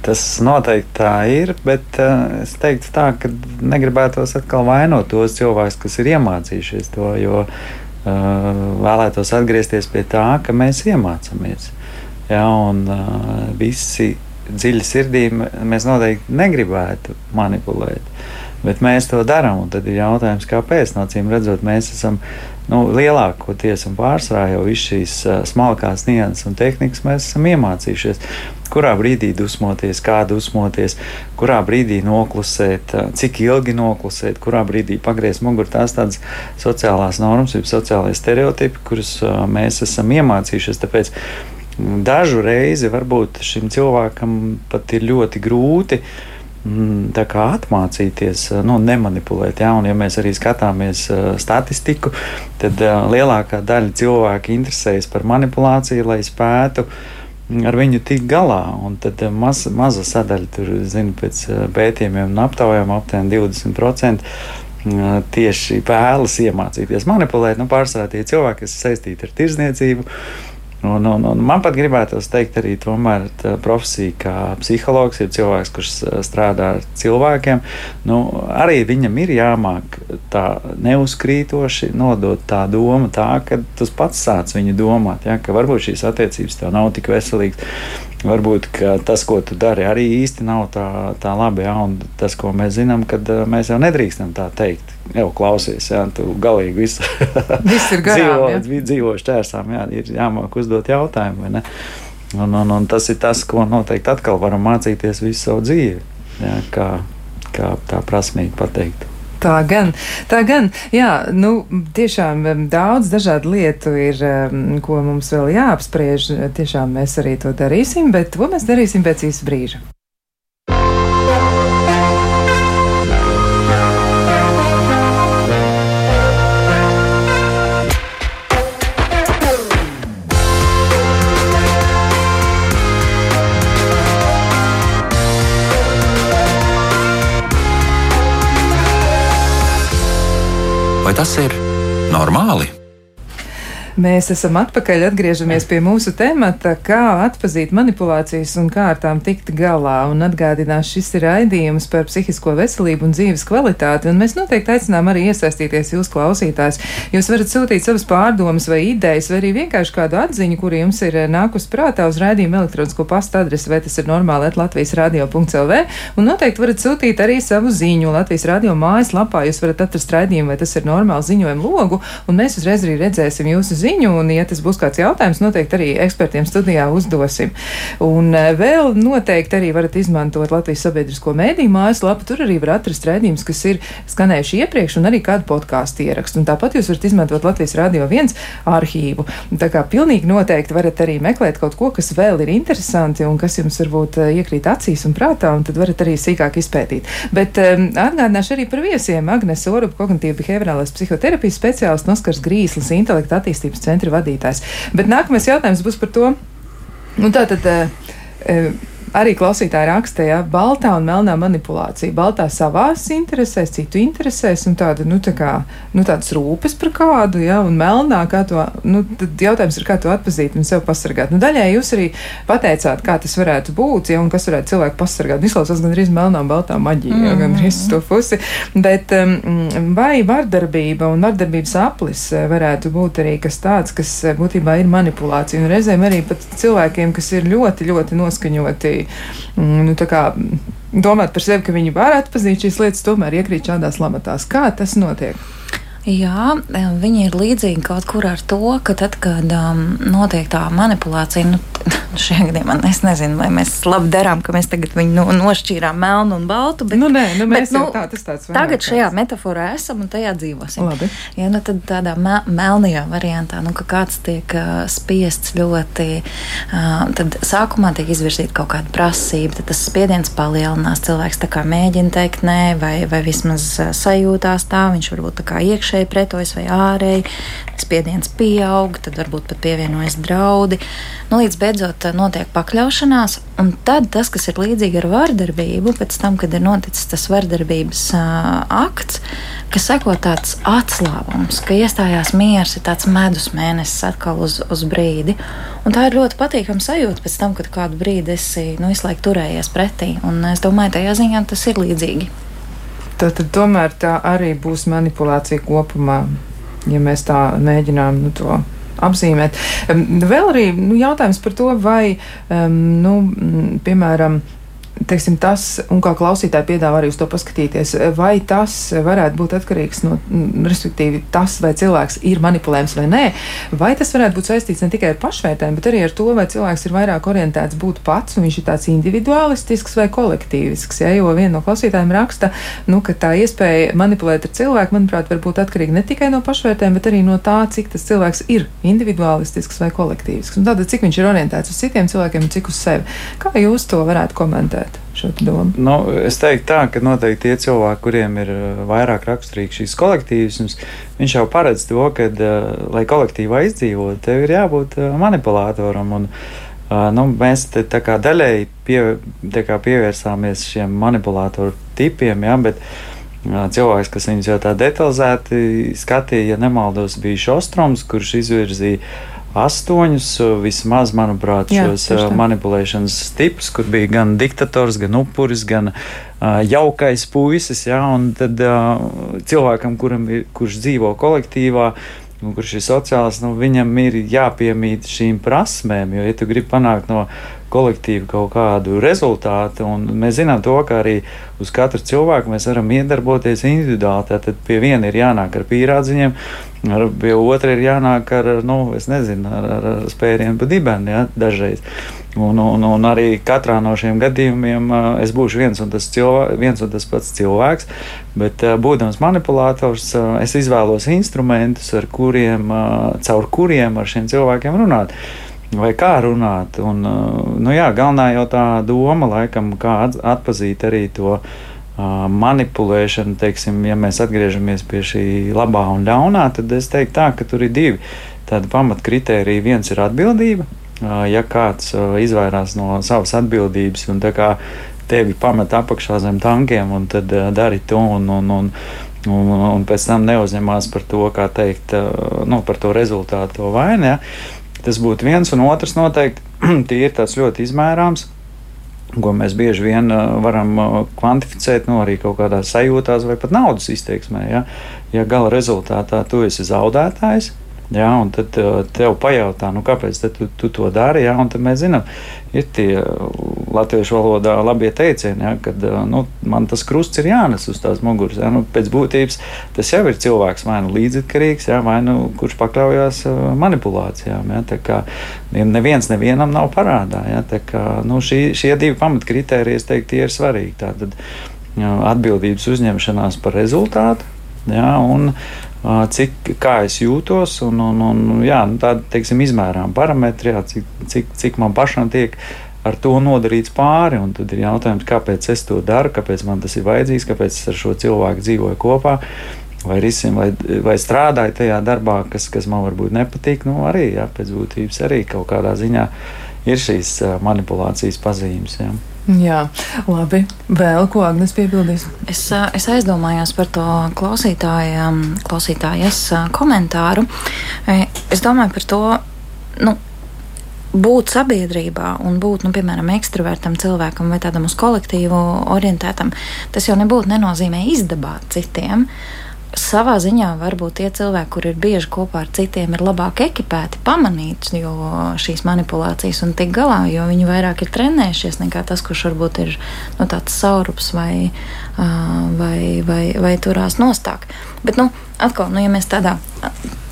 S4: Tas noteikti tā ir, bet uh, es teiktu, tā, ka negribētos atkal vainot tos cilvēkus, kas ir iemācījušies to. Jo vēlētos atgriezties pie tā, ka mēs iemācāmies. Ja, un visi dziļi sirdī mēs noteikti negribētu manipulēt. Bet mēs to darām, un tad ir jautājums, kāpēc. No cīm redzot, mēs esam nu, lielākoties un pārsvarā jau visu šīs uh, smalkās nianses un tehnikas mēs esam iemācījušies. Kurā brīdī dusmoties, kā dusmoties, kurā brīdī noklusēt, uh, cik ilgi noklusēt, kurā brīdī pagriezt muguru. Tās tādas sociālās normas, jeb sociālai stereotipi, kurus uh, mēs esam iemācījušies. Tāpēc dažu reizi varbūt šim cilvēkam pat ir ļoti grūti uh, Mm, atmācīties, eh, nu, nemanipulēt. Ja? Un, ja mēs arī skatāmies uh, statistiku, tad uh, lielākā daļa cilvēku interesējas par manipulāciju, lai spētu ar viņu tikt galā. Un tad uh, maz, maza sadaļa, tur, zinu, pēc pētījumiem un aptaujām aptuveni 20% tieši vēlas iemācīties manipulēt. Nu, pārsvarā tie cilvēki, kas saistīti ar tirzniecību, Un, un, un man pat gribētos teikt, arī tomēr profesija, kā psihologs, ir cilvēks, kurš strādā ar cilvēkiem. Nu, arī viņam ir jāmāk tā neuzkrītoši nodot tā doma, tā, ka tas pats sāc viņu domāt, ja, ka varbūt šīs attiecības tev nav tik veselīgas. Varbūt tas, ko tu dari, arī īsti nav tā, tā labi. Ja? Un tas, ko mēs zinām, kad mēs jau nedrīkstam tā teikt. Jau klausies, ja tu galīgi visu dzīvo, ja? dzīvo šķērsām, jā, ir jāmāk uzdot jautājumu. Un, un, un tas ir tas, ko noteikti atkal varam mācīties visu savu dzīvi. Ja? Kā, kā tā prasmīgi pateikt.
S2: Tā gan, tā gan, jā, nu, tiešām daudz dažādu lietu ir, ko mums vēl jāapspriež. Tiešām mēs arī to darīsim, bet to mēs darīsim pēc īsa brīža.
S1: Vai tas ir normāli?
S2: Mēs esam atpakaļ, atgriežamies pie mūsu temata, kā atpazīt manipulācijas un kā ar tām tikt galā. Un atgādinās, šis ir raidījums par psihisko veselību un dzīves kvalitāti, un mēs noteikti aicinām arī iesaistīties jūs klausītājs. Jūs varat sūtīt savas pārdomas vai idejas, vai arī vienkārši kādu atziņu, kuru jums ir nākus prātā uz raidījuma elektronisko pastu adresi, vai tas ir normāli, at Latvijas radio.lv, un noteikti varat sūtīt arī savu ziņu Latvijas radio mājaslapā. Jūs varat atrast raidījumu, vai tas ir normāli ziņojumu logu, un mēs uzreiz arī redzēsim jūsu ziņu, un, ja tas būs kāds jautājums, noteikti arī ekspertiem studijā uzdosim. Un eh, vēl noteikti arī varat izmantot Latvijas sabiedrisko mēdīju mājaslapu. Tur arī var atrast redzējumus, kas ir skanējuši iepriekš, un arī kādu podkāstu ierakstu. Un tāpat jūs varat izmantot Latvijas Radio 1 arhīvu. Tā kā pilnīgi noteikti varat arī meklēt kaut ko, kas vēl ir interesanti un kas jums varbūt eh, iekrīt acīs un prātā, un tad varat arī sīkāk izpētīt. Bet um, atgādināšu arī par viesiem. Agnes Orup, kognitīva behaviorālās psihoterapijas speciālists, Oskars Grīslis, intelekta attīstības attīstības centra vadītājs. Bet nākamais jautājums būs par to, nu, tātad. Uh, arī klausītāji raksta, ja baltā un melnā manipulācija. Baltā savās interesēs, citu interesēs, un tāda, nu, tā kā, nu, tādas rūpes par kādu, ja, un melnā, kā to, nu, tad jautājums ir, kā to atpazīt un sev pasargāt. Nu, daļai jūs arī pateicāt, kā tas varētu būt, ja, un kas varētu cilvēku pasargāt. Izklausās gan arī melnā baltā maģija, mm. ja, gan arī to pusi, bet um, vai vardarbība un vardarbības aplis varētu būt arī kas tāds, kas būtībā ir manipulācija, un reizēm arī pat cilvēkiem, kas ir ļoti, ļoti noskaņoti Mm, nu, domāt par sevi, ka viņi var atpazīt šīs lietas, tomēr iekrīt šādās lamatās. Kā tas notiek?
S3: Jā, viņi ir līdzīgi kaut kur ar to, ka tad, kad um, notiek tā manipulācija, nu, šajā gadījumā es nezinu, vai mēs labi darām, ka mēs tagad viņu no, nošķīrām melnu un baltu. Bet,
S2: nu, nē, nu, mēs
S3: bet, nu,
S2: tā, tas tāds
S3: tagad šajā metaforā esam un tajā dzīvosim.
S2: Labi.
S3: Ja, nu, tad tādā me melnajā variantā, nu, ka kāds tiek uh, spiests ļoti, uh, tad sākumā tiek izvirzīta kaut kāda prasība, tad tas spiediens palielinās, cilvēks tā kā mēģina teikt nē, vai, vai vismaz uh, sajūtās tā, viņš varbūt tā kā iekšā iekšēji pretojas vai ārēji, spiediens pieaug, tad varbūt pat pievienojas draudi. Nu, līdz beidzot eh, notiek pakļaušanās, un tad tas, kas ir līdzīgi ar vardarbību, pēc tam, kad ir noticis tas vardarbības uh, akts, ka seko tāds atslābums, ka iestājās miers, ir tāds medus mēnesis atkal uz, uz brīdi. Un tā ir ļoti patīkama sajūta pēc tam, kad kādu brīdi esi nu, visu laiku turējies pretī. Un es domāju, tajā ziņā tas ir līdzīgi.
S2: Tad, tomēr tā arī būs manipulācija kopumā, ja mēs tā mēģinām nu, to apzīmēt. Vēl arī nu, jautājums par to, vai, um, nu, piemēram, teiksim, tas, un kā klausītāji piedāvā arī uz to paskatīties, vai tas varētu būt atkarīgs no, respektīvi, tas, vai cilvēks ir manipulējams vai nē, vai tas varētu būt saistīts ne tikai ar pašvērtēm, bet arī ar to, vai cilvēks ir vairāk orientēts būt pats, un viņš ir tāds individualistisks vai kolektīvisks. Ja? Jo viena no klausītājiem raksta, nu, ka tā iespēja manipulēt ar cilvēku, manuprāt, var būt atkarīga ne tikai no pašvērtēm, bet arī no tā, cik tas cilvēks ir individualistisks vai kolektīvisks. Un tātad, cik viņš ir orientēts uz citiem cilvēkiem un cik uz sevi. Kā jūs to varētu komentēt?
S4: Nu, es teiktu, tā, ka noteikti tie cilvēki, kuriem ir uh, vairāk raksturīgs šīs kolektīvisms, viņš jau paredz to, ka, uh, lai kolektīvā izdzīvotu, tev ir jābūt uh, manipulātoram. Un, nu, mēs te daļēji pie, pievērsāmies šiem manipulātoru tipiem, ja, bet cilvēks, kas viņus jau tā detalizēti skatīja, ja nemaldos, bija Šostroms, kurš izvirzīja astoņus, vismaz, manuprāt, Jā, šos manipulēšanas tipus, kur bija gan diktators, gan upuris, gan uh, jaukais puisis. Ja, un tad uh, cilvēkam, kuram ir, kurš dzīvo kolektīvā, nu, kurš ir sociāls, nu, viņam ir jāpiemīt šīm prasmēm. Jo, ja tu gribi panākt no kolektīva kaut kādu rezultātu. Mēs zinām to, ka arī uz katru cilvēku mēs varam iedarboties individuāli. Tad pie viena ir jānāk ar pīrādziņiem, ar, pie otra ir jānāk ar, nu, nezinu, ar, ar, ar spēriem pa dibeni ja, dažreiz. Un, un, un arī katrā no šiem gadījumiem es būšu viens un tas, cilvēks, viens un tas pats cilvēks, bet būdams manipulators, es izvēlos instrumentus, ar kuriem, caur kuriem ar šiem cilvēkiem runāt vai kā runāt. Un, uh, nu jā, galvenā jau tā doma, laikam, kā atpazīt arī to uh, manipulēšanu, teiksim, ja mēs atgriežamies pie šī labā un ļaunā, tad es teiktu tā, ka tur ir divi tādi pamatkritēriji. Viens ir atbildība. Uh, ja kāds izvairās no savas atbildības un tevi pamet apakšā zem tankiem un tad dari to un, un, un, un, un pēc tam neuzņemās par to, kā teikt, nu, par to rezultātu, vainu. Ja? Tas būtu viens, un otrs noteikti ir tāds ļoti izmērāms. Ko mēs bieži vien uh, varam uh, kvantificēt, nu, arī kaut kādā sajūtās, vai pat naudas izteiksmē. Ja, ja gala rezultātā tu esi zaudētājs, Jā, un tad uh, tev pajautā, nu, kāpēc tu, tu to dari. Un tad mēs zinām, ir tie latviešu valodā labie teicieni, jā, kad nu, man tas krusts ir jānes uz tās muguras. Jā, nu, pēc būtības tas jau ir cilvēks vai nu līdzatkarīgs, jā, vai nu kurš pakļaujās manipulācijām. Jā, tā kā neviens nevienam nav parādā. Tā kā, nu, šī, šie divi pamatkritēriji, es teiktu, tie ir svarīgi. Tātad atbildības uzņemšanās par rezultātu. Jā, un cik, kā es jūtos, un, un, un jā, nu, tādi teiksim, izmērām parametri, jā, cik, cik, cik man pašam tiek ar to nodarīts pāri. Tad ir jautājums, kāpēc es to daru, kāpēc man tas ir vajadzīgs, kāpēc es ar šo cilvēku dzīvoju kopā. Vai, risim, vai, vai strādāju tajā darbā, kas, kas man varbūt nepatīk, nu arī jā, pēc būtības arī kaut kādā ziņā ir šīs manipulācijas pazīmes. Jā.
S2: Jā, labi. Vēl ko Agnēs piebildīs?
S3: Es, es aizdomājos par to klausītājas komentāru. Es domāju par to, nu, būt sabiedrībā un būt, nu, piemēram, ekstravertam cilvēkam vai tādam uz kolektīvu orientētam, tas jau nebūtu nenozīmē izdabāt citiem. Uh, savā ziņā varbūt tie cilvēki, kur ir bieži kopā ar citiem, ir labāk ekipēti, pamanīt šīs manipulācijas un tik galā, jo viņi vairāk ir trenējušies nekā tas, kurš varbūt ir nu, tāds saurups vai, vai, vai, vai turās nostāk. Bet, nu, atkal, nu, ja mēs tādā,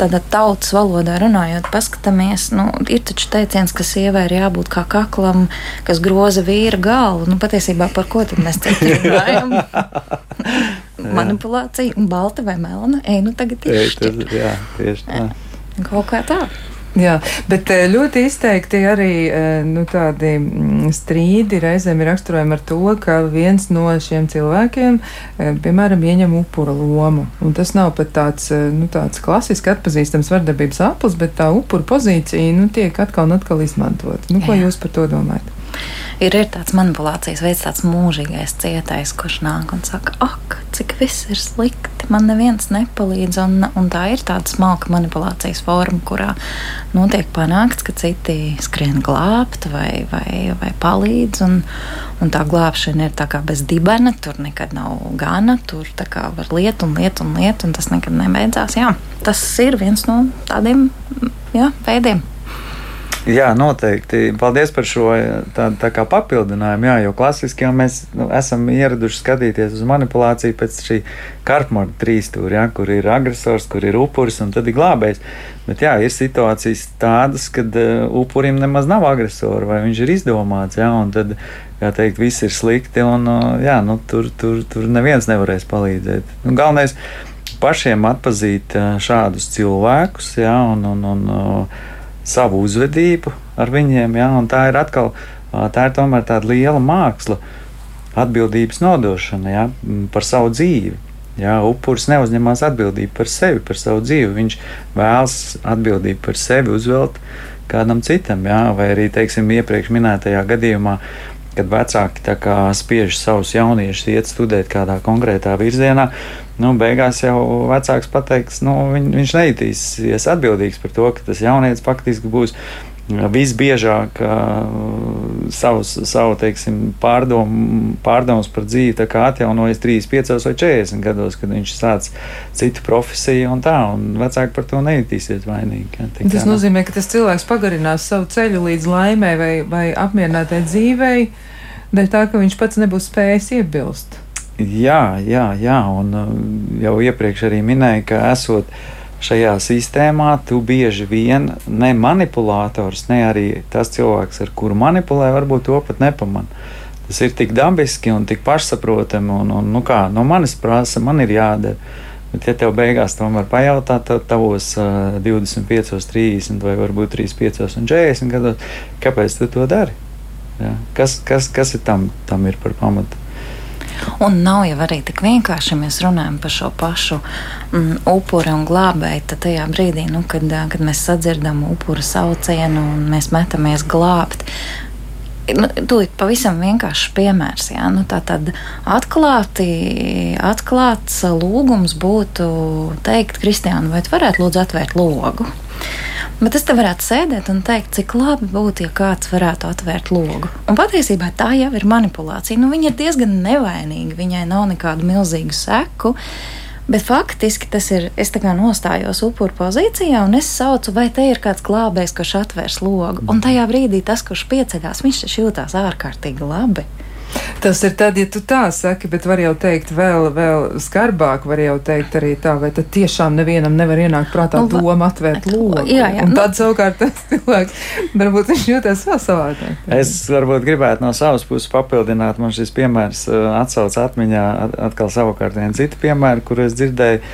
S3: tādā tautas valodā runājot, paskatāmies, nu, ir taču teiciens, ka sievai ir jābūt kā kaklam, kas groza vīra galvu. Nu, patiesībā par ko tad mēs te runājam? manipulācija, balta vai melna. Ej, nu tagad
S4: ir jā, tieši tā.
S3: Kaut kā tā.
S2: Jā, bet eh, ļoti izteikti arī eh, nu, tādi mm, strīdi reizēm ir raksturojami ar to, ka viens no šiem cilvēkiem, eh, piemēram, ieņem upura lomu. Un tas nav pat tāds, nu, tāds klasiski atpazīstams vardarbības aplis, bet tā upura pozīcija nu, tiek atkal un atkal izmantot. Nu, ko Jā. jūs par to domājat?
S3: Ir, ir tāds manipulācijas veids, tāds mūžīgais cietais, kurš nāk un saka, ak, cik viss ir slikti, man neviens nepalīdz. Un, un tā ir tāda smalka manipulācijas forma, kurā notiek panākts, ka citi skrien glābt vai, vai, vai palīdz. Un, un tā glābšana ir tā kā bez dibena, tur nekad nav gana, tur var liet un liet un liet, un tas nekad nebeidzās. Jā, tas ir viens no tādiem jā, veidiem.
S4: Jā, noteikti. Paldies par šo tā, tā kā papildinājumu. Jā, jo klasiski jau mēs nu, esam ieraduši skatīties uz manipulāciju pēc šī kartmoda trīsstūra, ja, kur ir agresors, kur ir upuris un tad ir glābējs. Bet jā, ir situācijas tādas, kad uh, upurim nemaz nav agresora vai viņš ir izdomāts. Ja, tad, kā teikt, viss ir slikti un uh, jā, nu, tur, tur, tur neviens nevarēs palīdzēt. Nu, galvenais pašiem atpazīt šādus cilvēkus ja, un, un, un savu uzvedību ar viņiem. Ja, tā ir atkal tā ir tāda liela māksla, atbildības nodošana ja, par savu dzīvi. Ja, upuris neuzņemās atbildību par sevi, par savu dzīvi. Viņš vēlas atbildību par sevi uzvelt kādam citam. Ja, vai arī, teiksim, iepriekš minētajā gadījumā, kad vecāki spiež savus jauniešus iet studēt kādā konkrētā virzienā, nu, beigās jau vecāks pateiks, nu, viņ, viņš nejutīsies atbildīgs par to, ka tas jaunietis faktiski būs. Visbiežāk uh, savus, savu teiksim, pārdomu, pārdomus par dzīvi atjaunojas 35 vai 40 gados, kad viņš sāc citu profesiju un tā, un vecāki par to nejutīsies vainīgi. Ja,
S2: tas tā, nozīmē, ka tas cilvēks pagarinās savu ceļu līdz laimē vai, vai apmierinātai dzīvei, dēļ tā, ka viņš pats nebūs spējis iebilst.
S4: Jā, jā, jā, un uh, jau iepriekš arī minēju, ka esot šajā sistēmā, tu bieži vien ne manipulators, ne arī tas cilvēks, ar kuru manipulē, varbūt to pat nepamanā. Tas ir tik dabiski un tik pašsaprotami, un, un nu kā, no manis prasa, man ir jādara. Bet, ja tev beigās tomēr pajautā, tad tavos uh, 25, 30 vai varbūt 35 un 40 gados, kāpēc tu to dari? Ja? Kas, kas, kas ir tam, tam ir par pamatu?
S3: Un nav jau arī tik vienkārši, ja mēs runājam par šo pašu mm, upuri un glābēju. Tad tajā brīdī, nu, kad, kad mēs sadzirdam upura saucienu un mēs metamies glābt, nu, tūlīt pavisam vienkāršs piemērs. Jā, nu, tā tad atklāti, atklāts lūgums būtu teikt, Kristiāna, vai tu varētu lūdzu atvērt logu? Bet es te varētu sēdēt un teikt, cik labi būtu, ja kāds varētu atvērt logu. Un patiesībā tā jau ir manipulācija. Nu, viņa ir diezgan nevainīga, viņai nav nekādu milzīgu seku. Bet faktiski tas ir. Es tā kā nostājos upuru pozīcijā, un es saucu, vai te ir kāds glābējs, kurš atvērs logu. Un tajā brīdī tas, kurš pieceļās, viņš taču jūtās ārkārtīgi labi.
S2: Tas ir tad, ja tu tā saki, bet var jau teikt vēl, vēl skarbāk, var jau teikt arī tā, vai tad tiešām nevienam nevar ienākt prātā nu, doma atvērt logu. Jā, jā. Un nu, tad savukārt tas cilvēks, varbūt viņš jūtas vēl savādāk.
S4: Es varbūt gribētu no savas puses papildināt, man šis piemērs uh, atsauc atmiņā atkal savukārt vienu citu piemēru, kur es dzirdēju,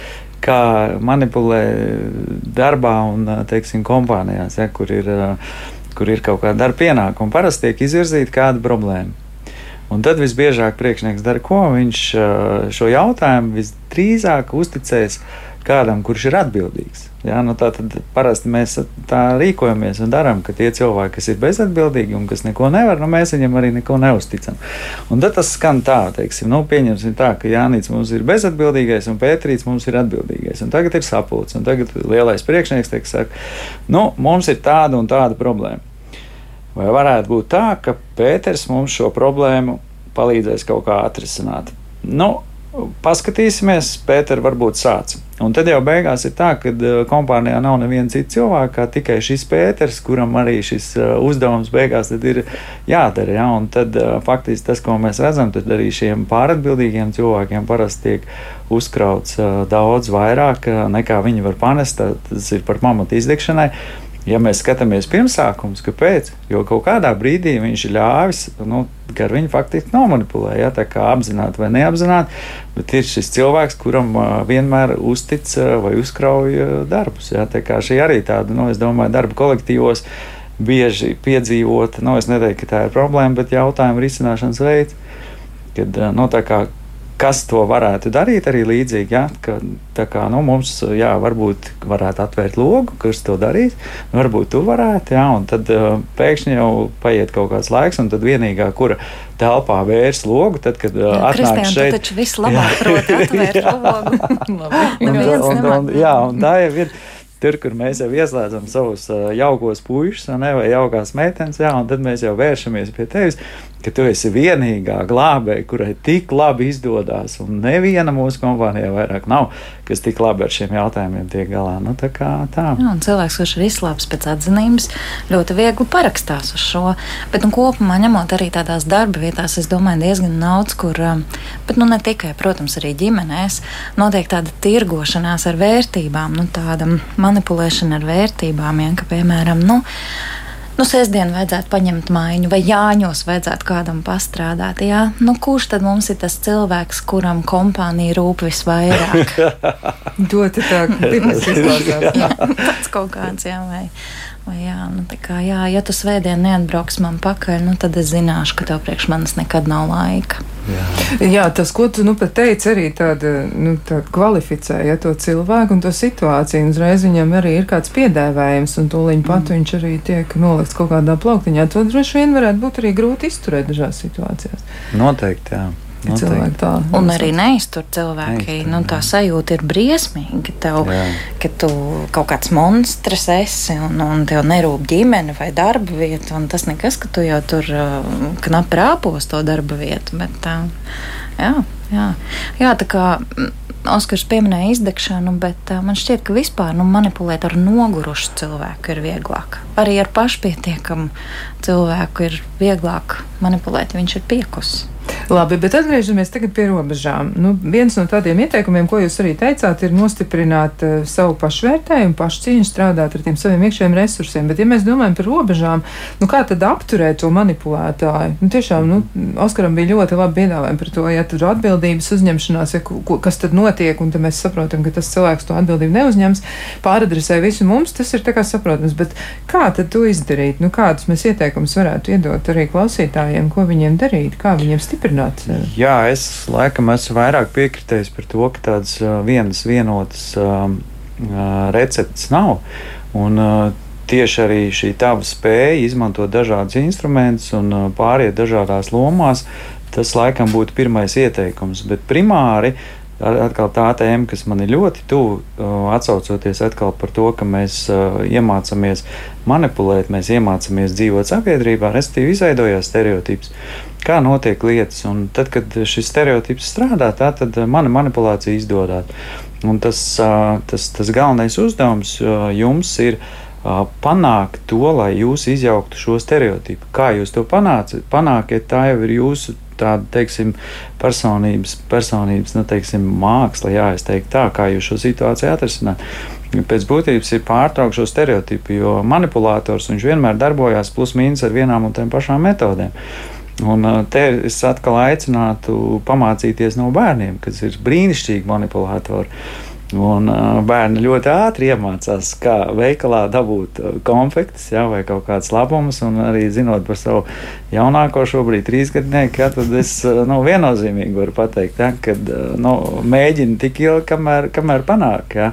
S4: kā manipulē darbā un, uh, teiksim, kompānijās, ja, kur ir, uh, kur ir kaut kāda darba pienākuma. Parasti tiek izvirzīta kāda problēma. Un tad visbiežāk priekšnieks dara ko? Viņš šo jautājumu visdrīzāk uzticēs kādam, kurš ir atbildīgs. Ja, nu tā tad parasti mēs tā rīkojamies un darām, ka tie cilvēki, kas ir bezatbildīgi un kas neko nevar, nu mēs viņiem arī neko neusticam. Un tad tas skan tā, teiksim, nu, pieņemsim tā, ka Jānis mums ir bezatbildīgais un Pēterīts mums ir atbildīgais. Un tagad ir sapulcs, un tagad lielais priekšnieks teiks, saka, nu, mums ir tāda un tāda problēma. Vai varētu būt tā, ka Pēters mums šo problēmu palīdzēs kaut kā atrisināt? Nu, paskatīsimies, Pēters varbūt sāc. Un tad jau beigās ir tā, ka uh, kompānijā nav neviena cita cilvēka, kā tikai šis Pēters, kuram arī šis uh, uzdevums beigās ir jādara. Ja? Un tad uh, faktiski tas, ko mēs redzam, tad arī šiem pāratbildīgiem cilvēkiem parasti tiek uzkrauts daudz vairāk nekā viņi var panest. Tas ir par pamatu izdegšanai. Ja mēs skatāmies pirmsākums, kāpēc? Jo kaut kādā brīdī viņš ir ļāvis, nu, ka ar viņu faktiski nomanipulē, ja, tā kā apzināti vai neapzināti, bet ir šis cilvēks, kuram vienmēr uztic vai uzkrauj darbus. Ja, tā kā šī arī tāda, nu, es domāju, darba kolektīvos bieži piedzīvot, nu, es neteiktu, ka tā ir problēma, bet jautājumu risināšanas veids, kad, nu, tā kā kas to varētu darīt arī līdzīgi. Ja? Ka, tā kā nu, mums, jā, varbūt varētu atvērt logu, kas to darīs, varbūt tu varētu, jā, un tad uh, pēkšņi jau paiet kaut kāds laiks, un tad vienīgā, kura telpā vērs logu, tad, kad uh, atnāk šeit.
S3: Taču viss labāk prot atvērt logu.
S4: un, un, un, jā, un tā jau ir tur, kur mēs jau ieslēdzam savus uh, jaukos puikas vai jaukās meitenes, jā, un tad mēs jau vēršamies pie tevis. Ka tu esi vienīgā glābēja, kurai tik labi izdodas, un neviena mūsu kompānijā vairāk nav, kas tik labi ar šiem jautājumiem tiek galā. Nu, tā kā tā.
S3: Jā, cilvēks, kurš ir izslāpis pēc atzinības, ļoti viegli parakstās uz šo. Bet nu, kopumā ņemot arī tādās darba vietās, es domāju, diezgan daudz, kur, um, bet nu, ne tikai, protams, arī ģimenēs, notiek tāda tirgošanās ar vērtībām, nu, tāda manipulēšana ar vērtībām, ja, ka, piemēram, nu, Nu, sestdien vajadzētu paņemt maiņu, vai jāņos vajadzētu kādam pastrādāt. Jā? Nu, kurš tad mums ir tas cilvēks, kuram kompānija rūp visvairāk?
S2: Doti tā, pirms izklausās.
S3: jā, tāds kaut kāds, jā, vai jā, nu, tā kā, jā, ja tu svētdien neatbrauks man pakaļ, nu, tad es zināšu, ka tev priekš manis nekad nav laika.
S2: Jā, jā tas, ko tu nu teici, arī tāda, nu, tāda kvalificē ja, to cilvēku un to situāciju. Uzreiz viņam arī ir kāds piedēvējums, un tūlīt pat mm. viņš arī tiek nolikts kaut kādā plauktiņā. To droši vien varētu būt arī grūti izturēt dažās situācijās.
S4: Noteikti, jā.
S2: Cilvēki tā.
S3: Un arī neiztur cilvēki. Neiztur, nu, tā sajūta ir briesmīga. Tev, jā. ka tu kaut kāds monstrs esi un, un tev nerūp ģimene vai darba vieta. Tas nekas, ka tu jau tur uh, knapi rāpos to darba vietu. Bet, uh, jā, jā. jā, tā kā. Oskars pieminēja izdegšanu, bet uh, man šķiet, ka vispār nu, manipulēt ar nogurušu cilvēku ir vieglāk. Arī ar pašpietiekamu cilvēku ir vieglāk manipulēt, ja viņš ir piekusis.
S2: Labi, bet atgriežamies tagad pie robežām. Nu, viens no tādiem ieteikumiem, ko jūs arī teicāt, ir nostiprināt uh, savu pašvērtējumu, pašcieņu, strādāt ar tiem saviem iekšējiem resursiem. Bet, ja mēs domājam par robežām, nu, kā tad apturēt to manipulētāju? Nu, tiešām, nu, Oskaram bija ļoti labi piedāvājumi par to, ja tur atbildības uzņemšanās, ja, ko, kas tad notiek, un tad mēs saprotam, ka tas cilvēks to atbildību neuzņems, pāradresē visu mums, tas ir tā kā saprotams. Bet kā tad to izdarīt? Nu, kādus mēs ieteikumus varētu iedot arī klausītājiem, ko viņiem darīt, kā viņiem stiprināt? Stiprināt sevi?
S4: Jā, es laikam esmu vairāk piekritējis par to, ka tādas vienas vienotas receptes nav. Un, tieši arī šī tava spēja izmantot dažādus instrumentus un pāriet dažādās lomās, tas laikam būtu pirmais ieteikums. Bet primāri atkal tā tēma, kas man ir ļoti tuvu, atcaucoties atkal par to, ka mēs iemācāmies manipulēt, mēs iemācāmies dzīvot sabiedrībā, respektīvi izveidojās stereotips, kā notiek lietas. Un tad, kad šis stereotips strādā, tā tad mana manipulācija izdodas. Tas, tas, tas galvenais uzdevums jums ir panākt to, lai jūs izjauktu šo stereotipu. Kā jūs to panācat? Panākiet, tā jau ir jūsu tāda, teiksim, personības, personības nu, teiksim, māksla, jā, es teiktu tā, kā jūs šo situāciju atrisināt. Pēc būtības ir pārtraukt šo stereotipu, jo manipulators vienmēr darbojās plus mīnus ar vienām un tām pašām metodēm. Un te es atkal aicinātu pamācīties no bērniem, kas ir brīnišķīgi manipulatori. Un bērni ļoti ātri iemācās, kā veikalā dabūt konfektes ja, vai kaut kādas labumus. Arī zinot par savu jaunāko, šobrīd trīsgadnieku, ja, tad es nu, viennozīmīgi varu pateikt, ja, ka nu, mēģinu tik ilgi, kamēr, kamēr panāk. Ja.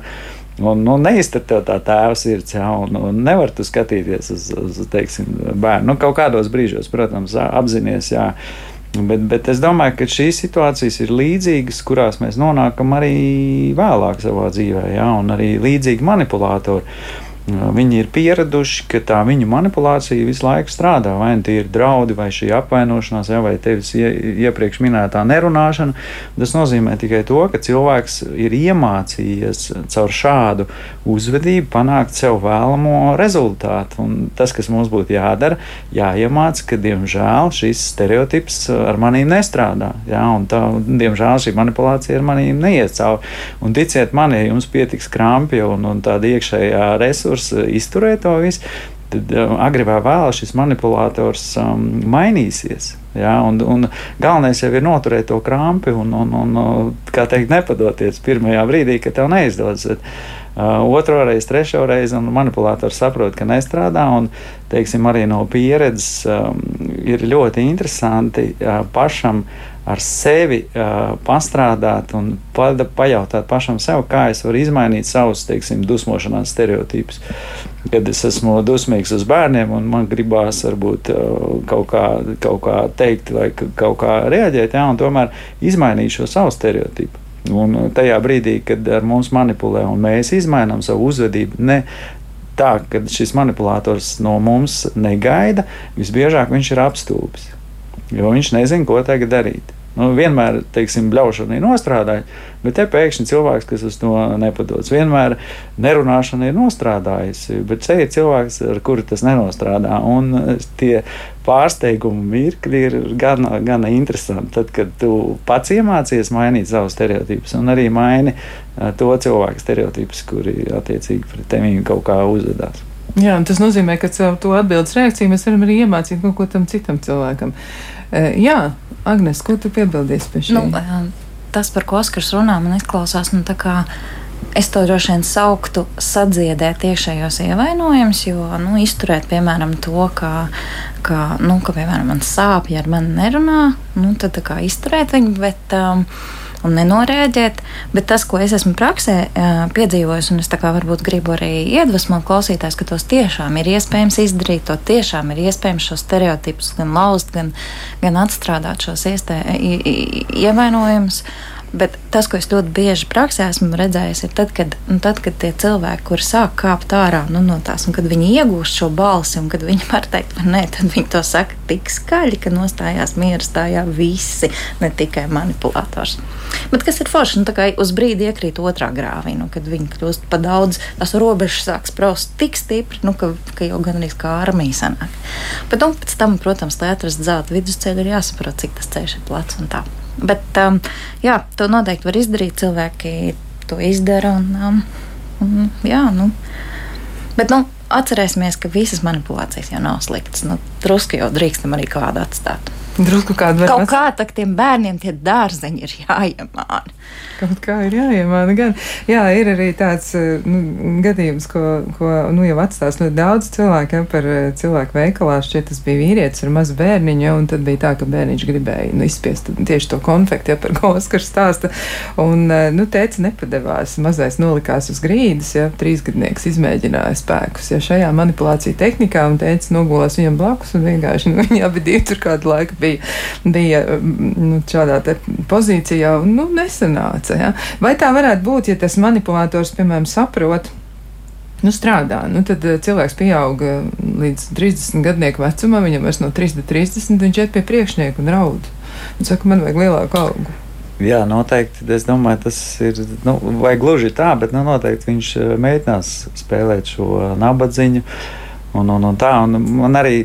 S4: Un, nu, neiztur tev tā tēva sirds, ja, un, un nevar tu skatīties uz, uz teiksim, bērnu. Nu, kaut kādos brīžos, protams, apzināties, jā. Bet, bet es domāju, ka šīs situācijas ir līdzīgas, kurās mēs nonākam arī vēlāk savā dzīvē, ja, un arī līdzīgi manipulātori. Viņi ir pieraduši, ka tā viņu manipulācija visu laiku strādā. Vai nu tie ir draudi, vai šī apvainošanās, vai tevis ie, iepriekš minētā nerunāšana. Tas nozīmē tikai to, ka cilvēks ir iemācījies caur šādu uzvedību panākt sev vēlamo rezultātu. Un tas, kas mums būtu jādara, jāiemācās, ka diemžēl šis stereotips ar manīm nestrādā. Ja, tā, diemžēl šī manipulācija ar manīm neiet cauri. Un ticiet man, ja jums pietiks krampja un, un tāda iekšējā resursa, resursi eh, izturēt to visu, tad um, agrāk vai vēlāk šis manipulators um, mainīsies. Ja, un, un galvenais jau ir noturēt to krampi un, un, un kā teikt, nepadoties pirmajā brīdī, kad tev neizdodas. Uh, otro reizi, trešo reizi, un manipulators saprot, ka nestrādā. Un, teiksim, arī no pieredzes um, ir ļoti interesanti uh, pašam ar sevi uh, pastrādāt un pa, pajautāt pašam sev, kā es varu izmainīt savus, teiksim, dusmošanās stereotipus. Kad es esmu dusmīgs uz bērniem un man gribās varbūt uh, kaut, kā, kaut kā teikt vai kaut kā reaģēt, jā, un tomēr izmainīt šo savu stereotipu. Un tajā brīdī, kad ar mums manipulē un mēs izmainām savu uzvedību, ne tā, ka šis manipulators no mums negaida, visbiežāk viņš ir apstulbis. jo viņš nezina, ko tagad darīt. Nu, vienmēr, teiksim, bļaušana ir nostrādājusi, bet te pēkšņi cilvēks, kas uz to nepadodas. Vienmēr nerunāšana ir nostrādājusi, bet šeit ir cilvēks, ar kuru tas nenostrādā. Un tie pārsteigumu mirkļi ir gan, gan interesanti. Tad, kad tu pats iemācies mainīt savus stereotipus un arī maini to cilvēku stereotipus, kuri attiecīgi pret tevi kaut kā uzvedās.
S2: Jā, tas nozīmē, ka caur to atbildes reakciju mēs varam arī iemācīt kaut ko tam citam cilvēkam. Jā, Agnes, ko tu piebildīsi pie šī?
S3: Nu, tas, par ko Oskars runā, man izklausās, nu, tā kā es to droši vien sauktu sadziedēt iekšējos ievainojumus, jo nu, izturēt, piemēram, to, ka, ka, nu, ka piemēram, man sāp, ja ar mani nerunā, nu, tad tā kā izturēt viņu. Bet, um, un nenorēģēt. Bet tas, ko es esmu praksē piedzīvojis, un es varbūt gribu arī iedvesmot klausītājus, ka tos tiešām ir iespējams izdarīt, to tiešām ir iespējams šos stereotipus gan lauzt, gan, gan atstrādāt šos ievainojumus. Bet tas, ko es ļoti bieži praksē esmu redzējis, ir tad, kad, nu, tad, kad tie cilvēki, kuri sāk kāpt ārā nu, no tās, un kad viņi iegūst šo balsi, un kad viņi var teikt, ka nē, tad viņi to saka tik skaļi, ka nostājās miera stājā visi, ne tikai manipulators. Bet kas ir forši? Nu, uz brīdi iekrīt otrā grāvī, nu, kad viņi kļūst pa daudz, tās robežas sāk spraust tik stipri, nu, ka, ka jau gan arī kā armija sanāk. Bet nu, pēc tam, protams, lai atrastu zelta vidusceļu, ir jāsaprot, cik tas ceļš ir plats un tā. Bet um, jā, to noteikti var izdarīt. Cilvēki to izdara. Un, um, un, jā, nu. Bet nu, atcerēsimies, ka visas manipulācijas jau nav sliktas. Nu, drusku jau drīkstam arī kādu atstāt.
S2: Drusku kādu
S3: var Kaut kā tā tiem bērniem tie dārzeņi ir jāiemāna.
S2: Kaut kā ir jāiemāna. Gan. Jā, ir arī tāds eh, nu, gadījums, ko, ko nu, jau atstās ļoti daudz cilvēku ja, par eh, cilvēku veikalā. Šķiet, tas bija vīrietis ar mazu bērniņu, ja, un tad bija tā, ka bērniņš gribēja nu, izspiest tieši to konfekti, ja, par ko Oskars stāsta. Un, eh, nu, teica, nepadevās. Mazais nolikās uz grīdas, ja trīsgadnieks izmēģināja spēkus. Ja, šajā manipulāciju tehnikā un teica, nogulās viņam blakus, un vienkārši nu, viņi abi divi tur kādu laiku bija, bija nu, šādā pozīcijā, un nu, nesanāca. Ja? Vai tā varētu būt, ja tas manipulators, piemēram, saprot? Nu, strādā. Nu, tad uh, cilvēks pieauga līdz 30 gadnieku vecumam, viņam vairs no 30 līdz 30, viņš iet pie priekšnieka un raud. Un saka, man vajag lielāku algu.
S4: Jā, noteikti. Es domāju, tas ir. Nu, vai gluži tā, bet nu, noteikti viņš eh, mēģinās spēlēt šo nabadzību. Un, un, un tā, un man arī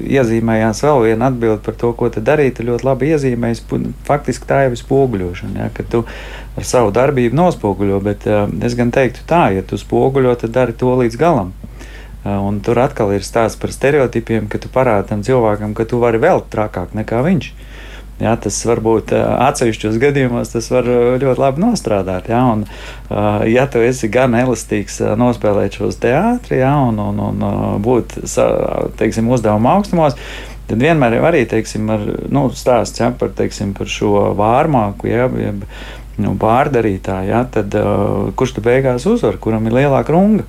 S4: iezīmējās vēl viena atbilde par to, ko. Tu ļoti labi iezīmēji. Faktiski tā jau ir spoguļošana, ja, ka tu ar savu darbību nospoguļo. Bet uh, es gan teiktu tā, ja tu spoguļo, tad dari to līdz galam. Uh, un tur atkal ir stāsts par stereotipiem, ka tu parādi tam cilvēkam, ka tu vari vēl trakāk nekā viņš. Uh, Ja, tas varbūt atsevišķos gadījumos tas var ļoti labi nostrādāt. Ja, un, ja tu esi gan elastīgs nospēlēt šos teātrus un, un, un būt teiksim, uzdevuma augstumos, tad vienmēr ir arī teiksim, ar, nu, stāsts ja, par, teiksim, par šo vārmāku. Ja, jeb, nu, pārdarītāju, ja, tad uh, kurš tu beigās uzvar, kuram ir lielāka runga?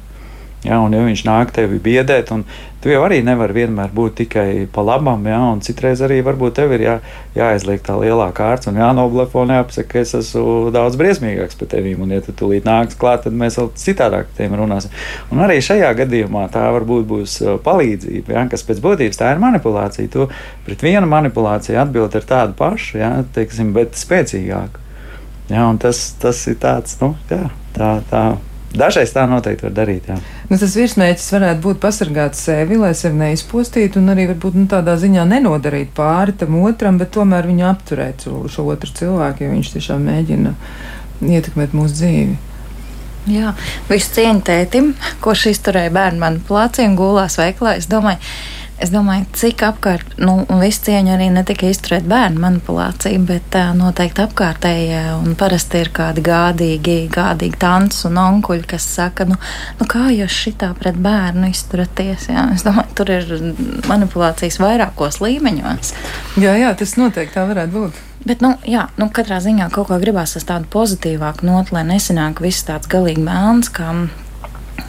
S4: Ja, un, ja viņš nāk tevi biedēt, un tu jau arī nevari vienmēr būt tikai pa labam, ja, un citreiz arī varbūt tev ir jā, jāizliek tā lielā kārta un jānoblefo, neapsaka, ka es esmu daudz briesmīgāks par tevi, un ja tu tūlīt nāks klāt, tad mēs vēl citādāk tiem runāsim. Un arī šajā gadījumā tā varbūt būs uh, palīdzība, ja, kas pēc būtības tā ir manipulācija. Tu pret vienu manipulāciju atbild ar tādu pašu, ja, teiksim, bet spēcīgāku. Ja, tas, tas ir tāds, nu, jā, tā, tā Dažreiz tā noteikti var darīt. Jā.
S2: Nu, tas virsmēķis varētu būt pasargāt sevi, lai sevi neizpostītu, un arī varbūt nu, tādā ziņā nenodarīt pāri tam otram, bet tomēr viņu apturēt šo, šo otru cilvēku, ja viņš tiešām mēģina ietekmēt mūsu dzīvi.
S3: Jā, visu cieņu tētim, kurš izturēja bērnu manipulāciju un gulās veiklā. Es domāju, Es domāju, cik apkārt, nu, un visu cieņu arī ne tikai izturēt bērnu manipulāciju, bet uh, noteikti apkārtējie. Un parasti ir kādi gādīgi, gādīgi tantes un onkuļi, kas saka, nu, nu kā jūs šitā pret bērnu izturaties. Jā? Es domāju, tur ir manipulācijas vairākos līmeņos.
S2: Jā, jā, tas noteikti tā varētu būt.
S3: Bet, nu, jā, nu, katrā ziņā kaut kā gribās uz tādu pozitīvāku notu, lai nesanāk viss tāds galīgi melns, kā,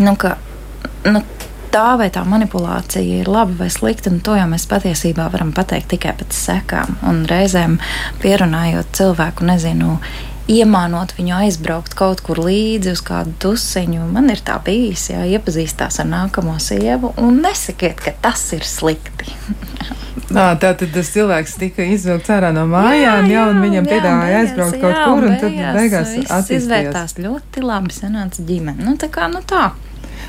S3: nu, ka, nu, tā vai tā manipulācija ir laba vai slikta, nu, to jau mēs patiesībā varam pateikt tikai pēc sekām. Un reizēm pierunājot cilvēku, nezinu, iemānot viņu aizbraukt kaut kur līdzi uz kādu tusiņu. Man ir tā bijis, jā, iepazīstās ar nākamo sievu un nesakiet, ka tas ir slikti.
S2: Nā, tā tad tas cilvēks tika izvilkts ārā no mājām, jā, jā, un viņam piedāvāja aizbraukt kaut jā, kur, un tad beigās
S3: attīstījās. ļoti labi, sanāca ģimene. Nu, tā kā, nu tā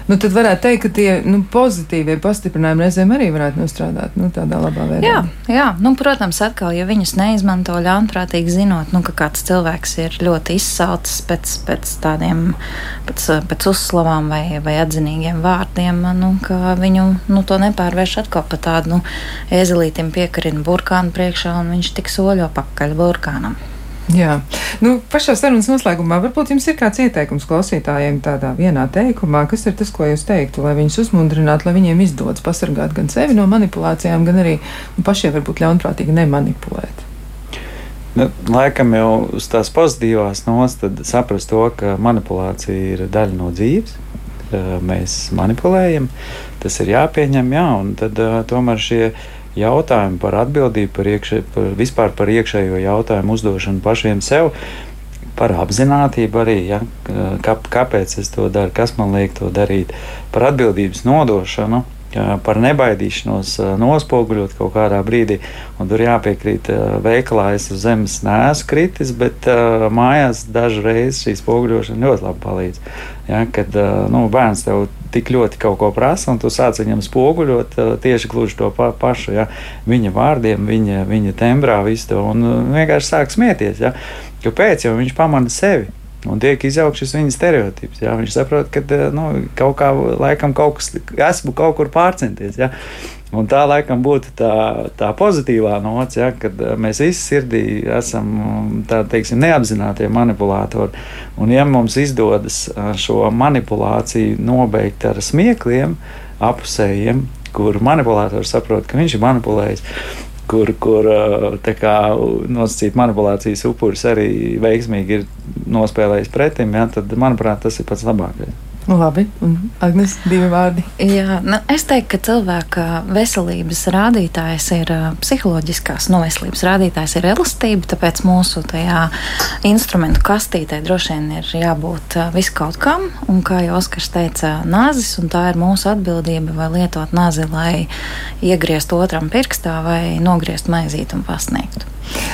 S2: nu, tad varētu teikt, ka tie nu, pozitīvie pastiprinājumi reizēm arī varētu nostrādāt nu, tādā labā veidā.
S3: Jā, jā. Nu, protams, atkal, ja viņus neizmanto ļaunprātīgi, zinot, nu, ka kāds cilvēks ir ļoti izsalcis pēc, pēc tādiem, pēc, pēc uzslavām vai, vai atzinīgiem vārdiem, nu, ka viņu nu, to nepārvērš atkal pa tādu nu, ezelītim piekarina burkānu priekšā un viņš tik soļo pakaļ burkānam.
S2: Jā, nu, pašā sarunas noslēgumā varbūt jums ir kāds ieteikums klausītājiem tādā vienā teikumā, kas ir tas, ko jūs teiktu, lai viņus uzmundrinātu, lai viņiem izdodas pasargāt gan sevi no manipulācijām, gan arī nu, pašiem varbūt ļaunprātīgi nemanipulēt.
S4: Nu, laikam jau uz tās pozitīvās nots, tad saprast to, ka manipulācija ir daļa no dzīves. Mēs manipulējam, tas ir jāpieņem, jā, un tad tomēr šie jautājumu par atbildību, par, iekšē, par vispār par iekšējo jautājumu uzdošanu pašiem sev. Par apziņotību arī, ja, kā, kāpēc es to daru, kas man liek to darīt, par atbildības nodošanu, par nebaidīšanos nospoguļot kaut kādā brīdī. Un tur jāpiekrīt, veikalā es uz zemes neesmu kritis, bet mājās dažreiz šī spoguļošana ļoti labi palīdz. Ja, kad nu, bērns tev tik ļoti kaut ko prasa, un tu sāc viņam spoguļot tieši gluži to pa, pašu, ja, viņa vārdiem, viņa, viņa tembrā, visu to, un vienkārši sāk smieties. Ja. Kāpēc? Jo viņš pamana sevi. Un tiek izjaukts šis viņa stereotips. Jā. Viņš saprot, ka eh, nu, kaut kā laikam kaut kas, esmu kaut kur pārcenties. Jā. Un tā laikam būtu tā, tā pozitīvā nots, ja, kad eh, mēs visi sirdī esam tā, teiksim, neapzinātie manipulatori. Un, ja mums izdodas eh, šo manipulāciju nobeigt ar smiekliem, apusējiem, kur manipulators saprot, ka viņš ir manipulējis, kur, kur kā, nosacīt manipulācijas upuris arī veiksmīgi ir nospēlējis pretim, ja, tad, manuprāt, tas ir pats labākais.
S2: Nu, labi, un Agnēs, divi vārdi.
S3: Jā, nu, es teiktu, ka cilvēka veselības rādītājs ir psiholoģiskās no veselības rādītājs ir elastība, tāpēc mūsu tajā instrumentu kastītē droši vien ir jābūt viskaut kam, un kā jau Oskars teica, nāzis, un tā ir mūsu atbildība, vai lietot nazi, lai iegriezt otram pirkstā vai nogriezt maizīti un pasniegtu.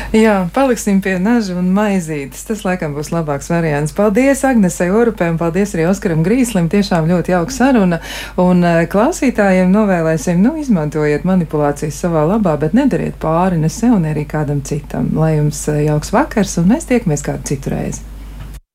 S2: Jā, paliksim pie naža un maizītes. Tas laikam būs labāks variants. Paldies Agnesei Orupē un paldies arī Oskaram Grīslim. Tiešām ļoti jauka saruna. Un uh, klausītājiem novēlēsim, nu, izmantojiet manipulācijas savā labā, bet nedariet pāri ne sev, ne arī kādam citam. Lai jums uh, jauks vakars un mēs tiekamies kādu citu reizi.